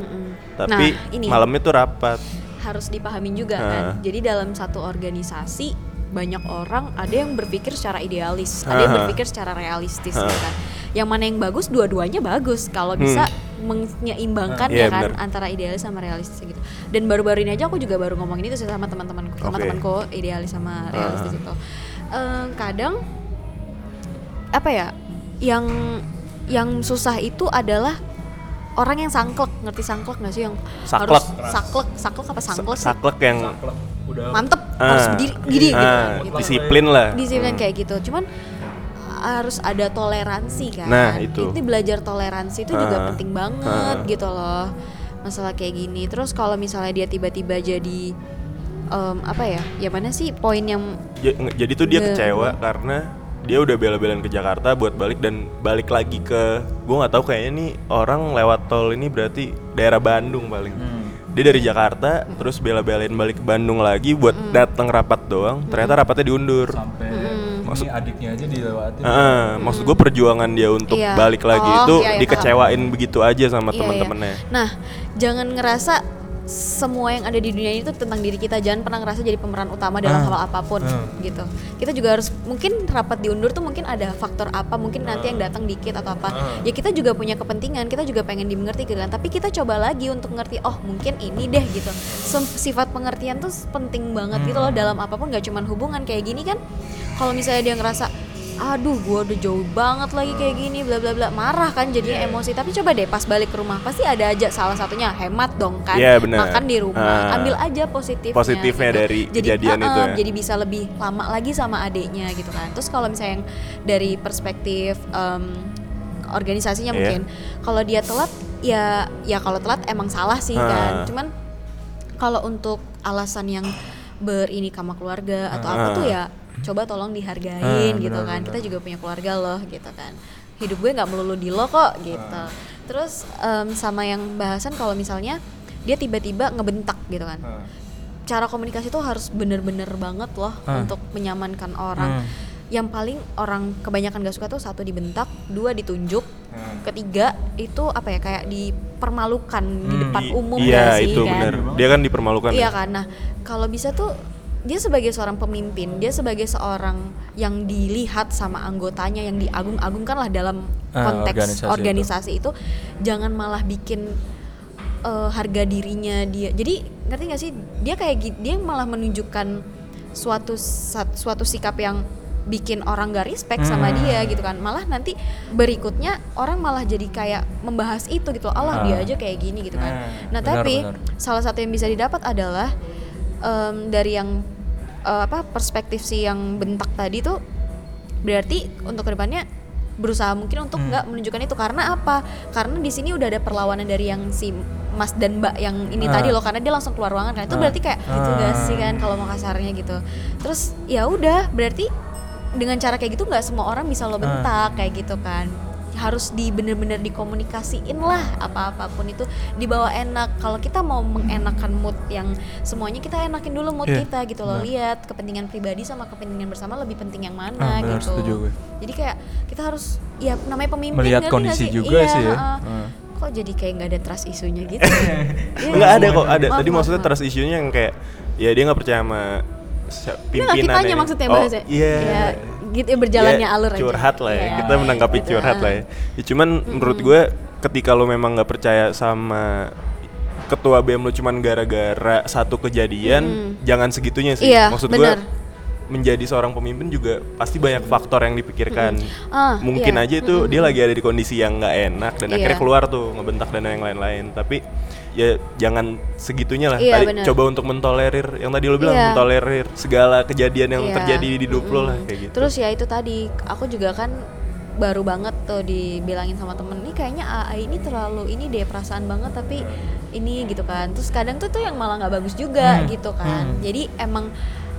Tapi Nah, ini. malamnya tuh rapat. harus dipahamin juga Ah. kan. Jadi dalam satu organisasi banyak orang ada yang berpikir secara idealis, ada yang berpikir secara realistis gitu kan. Yang mana yang bagus dua-duanya bagus kalau bisa menyeimbangkan Iya, ya kan benar. antara idealis sama realistis gitu. Dan baru-baru ini aja aku juga baru ngomongin itu sama teman-temanku, sama Oke. temanku idealis sama realistis Ah. itu. Eh, kadang apa ya yang yang susah itu adalah orang yang sangklek ngerti sangklek nggak sih yang Saklek. harus saklek saklek apa sangklek sih Saklek yang udah mantep Ah. harus berdiri gini gitu, ah, gitu. disiplin lah. disiplin Hmm. kayak gitu cuman harus ada toleransi kan Nah, itu. belajar toleransi itu juga Ah. penting banget Ah. gitu loh masalah kayak gini terus kalau misalnya dia tiba-tiba jadi em, apa ya ya mana sih poin yang Ja- nge- Jadi tuh dia kecewa karena dia udah bela-belain ke Jakarta buat balik dan balik lagi ke gue nggak tahu kayaknya nih orang lewat tol ini berarti daerah Bandung paling. Hmm. Dia dari Jakarta terus bela-belain balik ke Bandung lagi buat Hmm. datang rapat doang. Ternyata rapatnya diundur. sampai Maksud- ini adiknya aja dilewatin. Ah, maksud gue perjuangan dia untuk Iya. balik lagi Oh, itu iya, iya, dikecewain begitu aja sama Iya, iya. teman-temannya. Nah, jangan ngerasa semua yang ada di dunia ini tuh tentang diri kita. Jangan pernah ngerasa jadi pemeran utama dalam Ah. hal apa pun Hmm. gitu. Kita juga harus mungkin rapat diundur tuh mungkin ada faktor apa, mungkin nanti yang datang dikit atau apa. Ya kita juga punya kepentingan, kita juga pengen dimengerti gitu kan. Tapi kita coba lagi untuk ngerti, oh mungkin ini deh gitu. Sifat pengertian tuh penting banget gitu loh dalam apa pun gak cuman hubungan kayak gini kan. Kalau misalnya dia ngerasa aduh gua udah jauh banget lagi kayak gini bla bla bla marah kan jadinya emosi tapi coba deh pas balik ke rumah pasti ada aja salah satunya hemat dong kan Iya, benar. makan di rumah Ah. ambil aja positifnya Positifnya gitu. dari jadi kejadian ah, itu ah, ya. jadi bisa lebih lama lagi sama adiknya gitu kan terus kalau misalnya yang dari perspektif em, organisasinya Iya. mungkin kalau dia telat ya ya kalau telat emang salah sih kan Ah. cuman kalau untuk alasan yang berini sama keluarga atau apa Ah. tuh ya coba tolong dihargain Ah, gitu benar, kan benar. kita juga punya keluarga loh gitu kan hidup gue nggak melulu di lo kok gitu Ah. terus em, sama yang bahasan kalau misalnya dia tiba-tiba ngebentak gitu kan Ah. cara komunikasi tuh harus bener-bener banget loh Ah. untuk menyamankan orang Hmm. yang paling orang kebanyakan gak suka tuh satu dibentak dua ditunjuk Hmm. ketiga itu apa ya kayak dipermalukan di Hmm. depan I- umum iya gak sih itu kan benar. Dia kan dipermalukan. Iya ya. kan. Nah, kalau bisa tuh dia sebagai seorang pemimpin, dia sebagai seorang yang dilihat sama anggotanya yang diagung-agungkan lah dalam Ah, konteks organisasi organisasi, itu. jangan malah bikin eh, harga dirinya dia. Jadi ngerti gak sih? Dia kayak dia malah menunjukkan suatu suatu sikap yang bikin orang gak respect sama Hmm. dia gitu kan malah nanti berikutnya orang malah jadi kayak membahas itu gitu Allah Ah. dia aja kayak gini gitu kan Hmm, nah benar, tapi benar. salah satu yang bisa didapat adalah em, dari yang eh, apa perspektif si yang bentak tadi tuh berarti untuk ke depannya berusaha mungkin untuk Hmm. nggak menunjukkan itu karena apa karena di sini udah ada perlawanan dari yang si Mas dan Mbak yang ini Ah. tadi loh karena dia langsung keluar ruangan kan itu Ah. berarti kayak gitu gak Ah. sih kan kalau mau kasarnya gitu terus ya udah berarti dengan cara kayak gitu nggak semua orang bisa lo bentak kayak gitu kan harus di bener-bener dikomunikasiin lah apa apa pun itu dibawa enak kalau kita mau mengenakan mood yang semuanya kita enakin dulu mood Iya, kita gitu loh lihat kepentingan pribadi sama kepentingan bersama lebih penting yang mana Ah, benar, gitu setuju gue. jadi kayak kita harus ya namanya pemimpin Melihat kondisi nggak juga Iya, sih ya. heeh. Heeh. kok jadi kayak nggak ada trust isunya gitu Enggak nggak ada sih? kok, ada. Maaf, Tadi maaf, maksudnya maaf. trust issue-nya yang kayak ya dia nggak percaya sama pimpinan ya. maksudnya oh, bahasanya. Iya. Ya, gitu ya, berjalannya Ya, alur aja. curhat lah ya. Iya, Kita menanggapi gitu, curhat ah. lah ya. Ya, cuman menurut gue ketika lo memang nggak percaya sama ketua BEM lo cuman gara-gara satu kejadian, jangan segitunya sih. Iya, Maksud gue menjadi seorang pemimpin juga pasti banyak faktor yang dipikirkan. Ah, Mungkin iya. aja itu dia lagi ada di kondisi yang nggak enak dan Iya. akhirnya keluar tuh ngebentak dan yang lain-lain. Tapi ya jangan segitunya lah. Iya, tadi benar. coba untuk mentolerir yang tadi lo bilang Iya. mentolerir segala kejadian yang Iya. terjadi di hidup lo lah kayak gitu. Terus ya itu tadi, aku juga kan baru banget tuh dibilangin sama temen ini kayaknya AA ini terlalu ini deh perasaan banget tapi ini gitu kan terus kadang tuh tuh yang malah nggak bagus juga Hmm. gitu kan jadi emang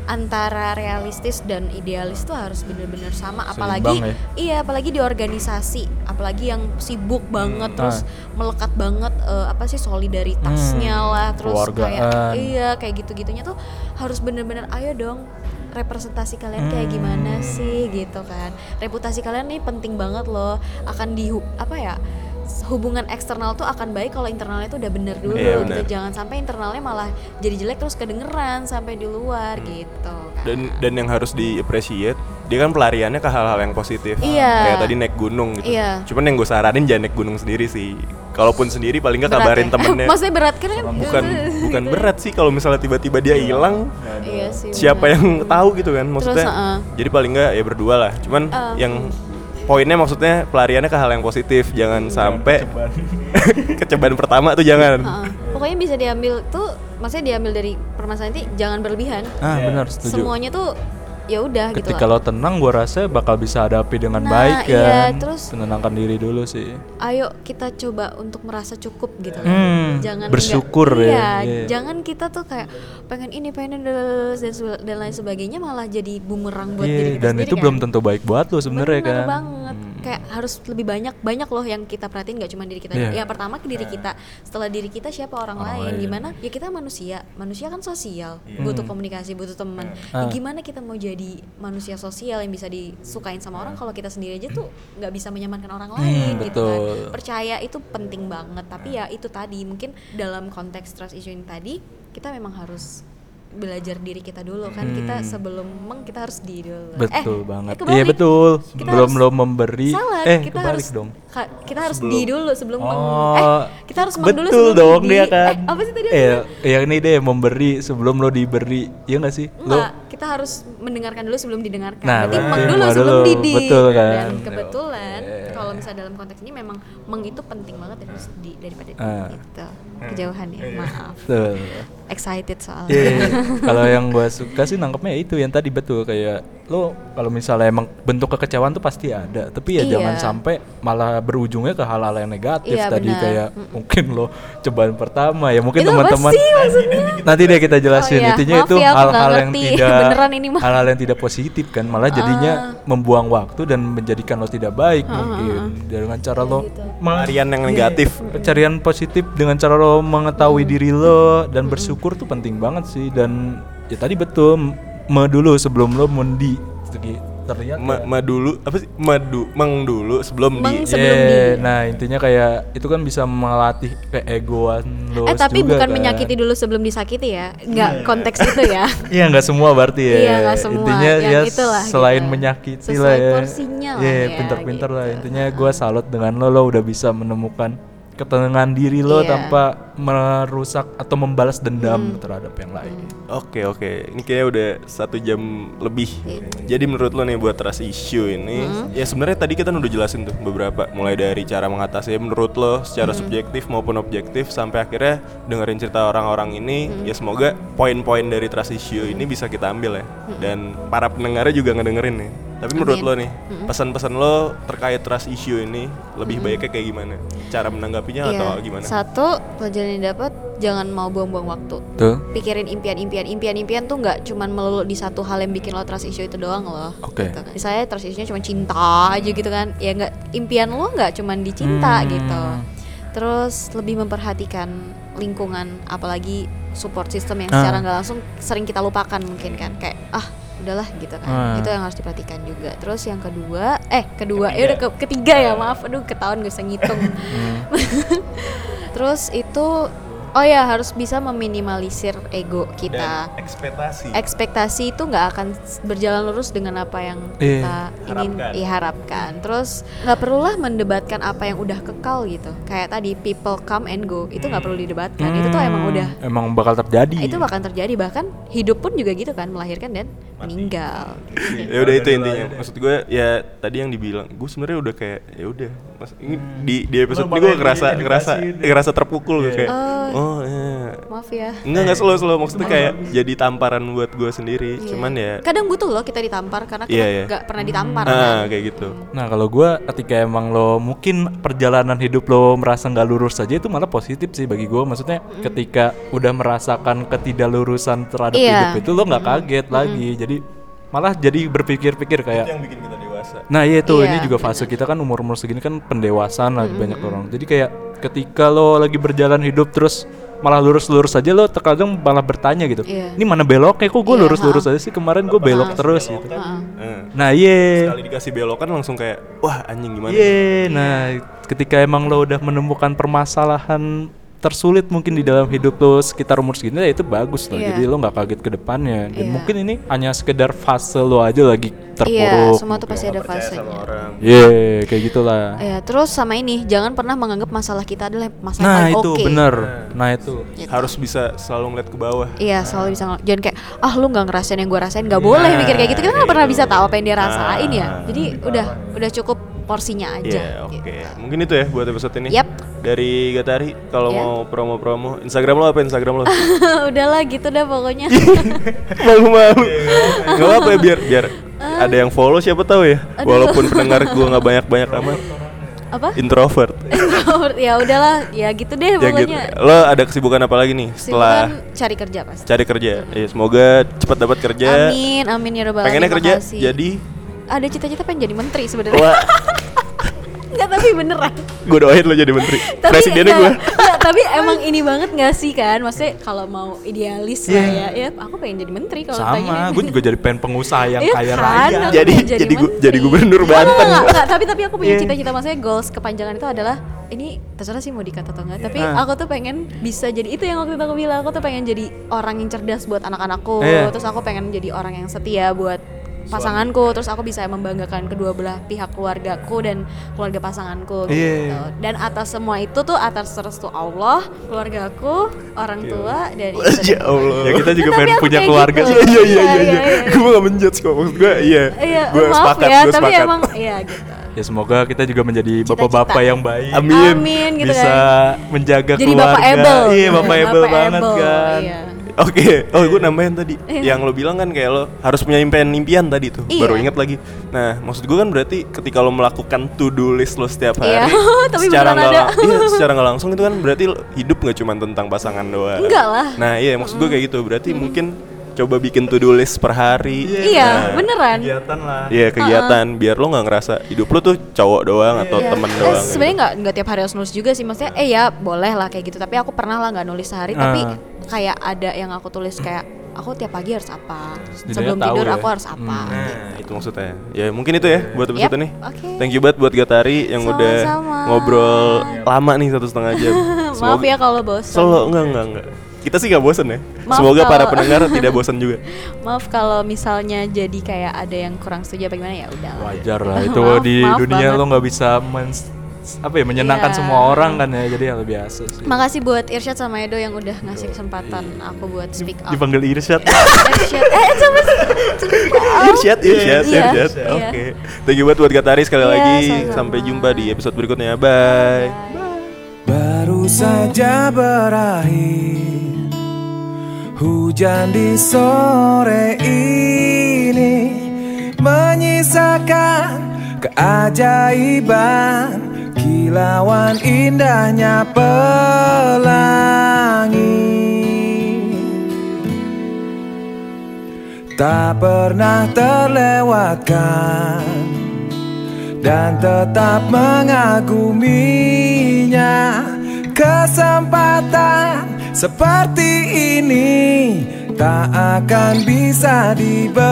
antara realistis dan idealis tuh harus bener-bener sama apalagi Seimbang ya. iya apalagi di organisasi apalagi yang sibuk banget terus Ah. melekat banget eh, apa sih solidaritasnya Hmm, lah terus kayak iya kayak gitu-gitunya tuh harus bener-bener ayo dong representasi kalian kayak gimana Hmm. sih gitu kan reputasi kalian nih penting banget loh akan di apa ya hubungan eksternal tuh akan baik kalau internalnya tuh udah bener dulu Iya, gitu bener. jangan sampai internalnya malah jadi jelek terus kedengeran sampai di luar gitu kan dan dan yang harus di appreciate dia kan pelariannya ke hal-hal yang positif Iya. kayak tadi naik gunung gitu Iya. cuman yang gue saranin jangan naik gunung sendiri sih kalaupun sendiri paling nggak kabarin ya? temennya maksudnya berat kan bukan bukan berat sih kalau misalnya tiba-tiba dia hilang iya sih siapa bener. yang tahu gitu kan maksudnya heeh. jadi paling nggak ya berdua lah cuman Eh. yang poinnya maksudnya pelariannya ke hal yang positif jangan sampai kecobaan pertama tuh jangan Heeh. pokoknya bisa diambil tuh maksudnya diambil dari permasalahan ini jangan berlebihan Ah, benar setuju. semuanya tuh ya udah gitu Ketika loh lo tenang, gua rasa bakal bisa hadapi dengan Nah, baik iya, kan. terus- Menenangkan diri dulu sih. ayo kita coba untuk merasa cukup gitu loh. Hmm, jangan bersyukur enggak- ya, iya, iya. jangan kita tuh kayak pengen ini pengen ini, dan dan lain sebagainya malah jadi bumerang buat Iya, diri kita dan sendiri itu kan. belum tentu baik buat lo sebenarnya kan. banget kayak harus lebih banyak banyak loh yang kita perhatiin gak cuma diri kita Iya. yang pertama ke diri kita. Setelah diri kita siapa orang, Orang lain. lain. gimana? Ya kita manusia. Manusia kan sosial. Butuh komunikasi butuh teman. Ah. Ya gimana kita mau jadi manusia sosial yang bisa disukain sama orang kalau kita sendiri aja tuh nggak bisa menyamankan orang lain gitu kan. betul. percaya itu penting banget. Tapi ya itu tadi. Mungkin dalam konteks trust issue ini tadi kita memang harus belajar diri kita dulu kan kita sebelum meng kita harus di dulu Hmm. Betul eh, banget. eh. Iya betul. Kita belum harus- lo memberi salah eh kita harus dong. ka- kita harus di dulu sebelum meng Oh, eh kita harus meng dulu betul sebelum dong di. dia kan. eh, apa sih tadi Eh, yang ini deh memberi sebelum lo diberi, iya gak sih? Lo Enggak, kita harus mendengarkan dulu sebelum didengarkan. Nah, Berarti meng dulu meng sebelum dulu, didi. betul kan. Dan kebetulan kalau misalnya dalam konteks ini memang meng itu penting banget dari di, daripada di Ah. gitu. Kejauhan ya, maaf. Excited soalnya. Iya, iya. kalau yang gue suka sih nangkepnya itu yang tadi betul. Kayak lo kalau misalnya emang bentuk kekecewaan tuh pasti ada. Tapi ya Iya. jangan sampai malah berujungnya ke hal-hal yang negatif Iya, tadi. benar. kayak mungkin lo cobaan pertama ya mungkin teman-teman. nanti deh kita jelasin. Oh iya, intinya maaf itu ya, hal-hal yang ngerti. tidak hal-hal yang tidak positif kan. Malah jadinya membuang waktu dan menjadikan lo tidak baik mungkin. dengan cara lo gitu. pelarian yang negatif. Pencarian positif dengan cara lo mengetahui diri lo dan bersyukur tuh penting banget sih dan ya tadi betul me dulu sebelum lo mendi terlihat Ma, ya. ma dulu apa sih madu meng dulu sebelum Meng di sebelum Yeah, di- nah intinya kayak itu kan bisa melatih keegoan lo Eh tapi juga bukan kan. menyakiti dulu sebelum disakiti ya. Enggak konteks itu ya. Iya nggak semua berarti ya. Iya, nggak semua. Intinya Yang ya itulah selain gitu. menyakiti Sesuai lah ya. porsinya lah Iya, ya, pintar-pintar lah. gitu. Intinya gue salut dengan lo, lo udah bisa menemukan ketenangan diri lo Iya. tanpa merusak atau membalas Hmm. dendam terhadap yang lain. Oke oke, ini kayaknya udah satu jam lebih. Iya. Jadi menurut lo nih buat trust issue ini, ya sebenarnya tadi kita udah jelasin tuh beberapa, mulai dari cara mengatasi menurut lo secara subjektif maupun objektif, sampai akhirnya dengerin cerita orang-orang ini. Ya semoga poin-poin dari trust issue ini bisa kita ambil ya, dan para pendengarnya juga ngedengerin nih. Tapi menurut Amin. lo nih, pesan-pesan lo terkait trust issue ini lebih baiknya kayak gimana? Cara menanggapinya Iya. atau gimana? Satu pelajaran yang dapat jangan mau buang-buang waktu. Tuh. Pikirin impian-impian, impian-impian tuh nggak cuman melulu di satu hal yang bikin lo trust issue itu doang loh. Oke. Gitu kan. Misalnya trust issue-nya cuma cinta aja gitu kan, ya nggak impian lo nggak cuman di cinta Hmm. gitu. Terus lebih memperhatikan lingkungan, apalagi support system yang Ah. secara nggak langsung sering kita lupakan mungkin kan, kayak ah udahlah gitu kan. Ah. Itu yang harus diperhatikan juga. Terus yang kedua, eh kedua, ya udah ke- ketiga ya maaf, aduh ketahuan gak usah ngitung. Hmm. Terus itu oh ya harus bisa meminimalisir ego kita. Dan ekspektasi. Ekspektasi itu nggak akan berjalan lurus dengan apa yang Iya. kita ingin Harapkan. diharapkan. Terus nggak perlulah mendebatkan apa yang udah kekal gitu. Kayak tadi people come and go itu nggak perlu didebatkan. Itu tuh emang Hmm, udah emang bakal terjadi. itu bakal terjadi bahkan hidup pun juga gitu kan melahirkan dan meninggal. ya udah itu intinya. Maksud gue ya tadi yang dibilang, gue sebenarnya udah kayak ya udah. Mas ini di di episode Lo ini gue ngerasa ngerasa ngerasa terpukul gue kayak. Oh. Oh, iya. Maaf ya. Enggak enggak slow slow maksudnya kayak jadi tamparan buat gue sendiri. Iya. Cuman ya kadang butuh loh kita ditampar karena kita Iya, iya. nggak pernah ditampar ah kan. kayak gitu. Nah kalau gua ketika emang lo mungkin perjalanan hidup lo merasa nggak lurus saja itu malah positif sih bagi gua. Maksudnya ketika udah merasakan ketidaklurusan terhadap Iya. hidup itu lo nggak kaget lagi. Jadi malah jadi berpikir-pikir kayak yang bikin kita dewasa. Nah iya tuh Iya, ini juga fase kita kan umur-umur segini kan pendewasaan lagi banyak orang. Jadi kayak ketika lo lagi berjalan hidup terus malah lurus-lurus aja lo terkadang malah bertanya gitu. Iya. Ini mana beloknya kok gue Iya, lurus-lurus aja sih kemarin gue belok terus gitu. Heeh. Eh, Nah iya. Sekali dikasih belokan langsung kayak wah anjing gimana? Iya, nah ketika emang lo udah menemukan permasalahan tersulit mungkin di dalam hidup lo sekitar umur segini ya itu bagus loh. Iya. Jadi lo nggak kaget ke depannya. Dan Iya. mungkin ini hanya sekedar fase lo aja lagi Iya, terpuruk. semua tuh pasti ada fasenya. orang. Iya, kayak gitulah. Ya, terus sama ini, jangan pernah menganggap masalah kita adalah masalah Nah paling itu oke. bener. Nah itu. Gitu. Harus bisa selalu ngeliat ke bawah. Iya, selalu bisa ngel- jangan kayak ah lu nggak ngerasain yang gue rasain, nggak boleh mikir kayak gitu. Kita nggak pernah bisa tahu apa yang dia rasain ya. Nah. Jadi udah udah cukup porsinya aja. Iya, oke. gitu. Mungkin itu ya buat episode ini. Yap. Dari Gatari, kalau Ya. mau promo-promo, Instagram lo apa Instagram lo? Udahlah gitu dah pokoknya. Malu-malu. Gak apa-apa ya biar biar ada yang follow siapa tahu ya. Aduh. Walaupun pendengar gua nggak banyak-banyak amat. apa? Introvert. ya udahlah, ya gitu deh ya gitu. Lo ada kesibukan apa lagi nih setelah Kesibukan cari kerja pasti. cari kerja? Ya, semoga cepat dapat kerja. Amin, amin ya robbal Pengennya kerja makasih. jadi ada cita-cita pengen jadi menteri sebenarnya. wah, Enggak tapi beneran. gue doain lo jadi menteri. tapi Presidennya enggak, gue. enggak, tapi emang ini banget gak sih kan maksudnya kalau mau idealis lah ya ya aku pengen jadi menteri kalau Sama, gue juga jadi pengen pengusaha yang Iya kaya kan, raya. aku Jadi- pengen jadi gu- jadi gubernur Banten. enggak, enggak, tapi tapi aku punya Iya. cita-cita maksudnya goals kepanjangan itu adalah ini terserah sih mau dikata atau enggak tapi Ah. aku tuh pengen bisa jadi itu yang waktu itu aku bilang aku tuh pengen jadi orang yang cerdas buat anak-anakku Iya. terus aku pengen jadi orang yang setia buat pasanganku terus aku bisa membanggakan kedua belah pihak keluargaku dan keluarga pasanganku gitu Iya. dan atas semua itu tuh atas restu Allah keluargaku orang tua dan Ya Allah. Ya kita juga Tapi pengen punya keluarga. gitu. Iya iya iya Iya, iya. iya, iya. Gue gak menjudge kok maksud gue iya. Iya, gue maaf sepakat, ya, gue tapi sepakat. emang iya gitu. Ya semoga kita juga menjadi bapak-bapak yang baik. Amin. Amin gitu bisa kan. menjaga Jadi keluarga. bapak able. Iya, bapak Bapak able banget able, kan. iya. Oke, oh gue nambahin tadi Iya. Yang lo bilang kan kayak lo harus punya impian-impian tadi tuh Iya. Baru inget lagi Nah maksud gue kan berarti ketika lo melakukan to-do list lo setiap Iya, hari tapi secara nggak ada. lang- Iya secara nggak langsung itu kan berarti hidup nggak cuma tentang pasangan doang Enggak lah. Nah iya maksud gue kayak gitu Berarti mungkin coba bikin to-do list per hari Iya, Nah, beneran. kegiatan lah Iya kegiatan biar lo nggak ngerasa hidup lo tuh cowok doang atau Iya. temen Eh, doang gitu. Sebenarnya nggak nggak tiap hari harus nulis juga sih. Maksudnya eh ya boleh lah kayak gitu. Tapi aku pernah lah nggak nulis sehari. Tapi Ah. kayak ada yang aku tulis kayak aku tiap pagi harus apa. Setidaknya Sebelum tidur ya. aku harus apa. Hmm. gitu. Nah, itu maksudnya. Ya mungkin itu ya buat episode Yap, ini. oke. Thank you banget buat Gatari yang udah Sama-sama. ngobrol lama nih satu setengah jam. Maaf ya kalau bosan. Selo enggak enggak enggak. Kita sih nggak bosan ya. Maaf Semoga para kalau- pendengar tidak bosan juga. Maaf kalau misalnya jadi kayak ada yang kurang setuju apa gimana ya udah. Wajar lah itu Maaf, di maaf dunia banget. lo nggak bisa men- apa ya menyenangkan Iya. semua orang kan ya jadi hal biasa sih. Makasih buat Irsyad sama Edo yang udah ngasih kesempatan aku buat speak up. Dipanggil Irsyad. Irsyad, eh coba Irsyad, Irsyad, Iya, Irsyad. iya. Oke. Thank you banget buat Gatari sekali Iya, lagi. sama-sama. Sampai jumpa di episode berikutnya. Bye. Baru saja berakhir Hujan di sore ini menyisakan keajaiban. Kilauan indahnya pelangi. Tak pernah terlewatkan dan tetap mengaguminya. Kesempatan seperti ini tak akan bisa dibeli.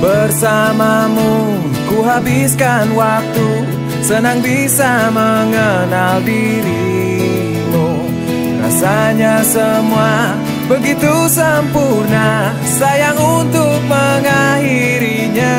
Bersamamu ku habiskan waktu Senang bisa mengenal dirimu. Rasanya semua begitu sempurna Sayang untuk mengakhirinya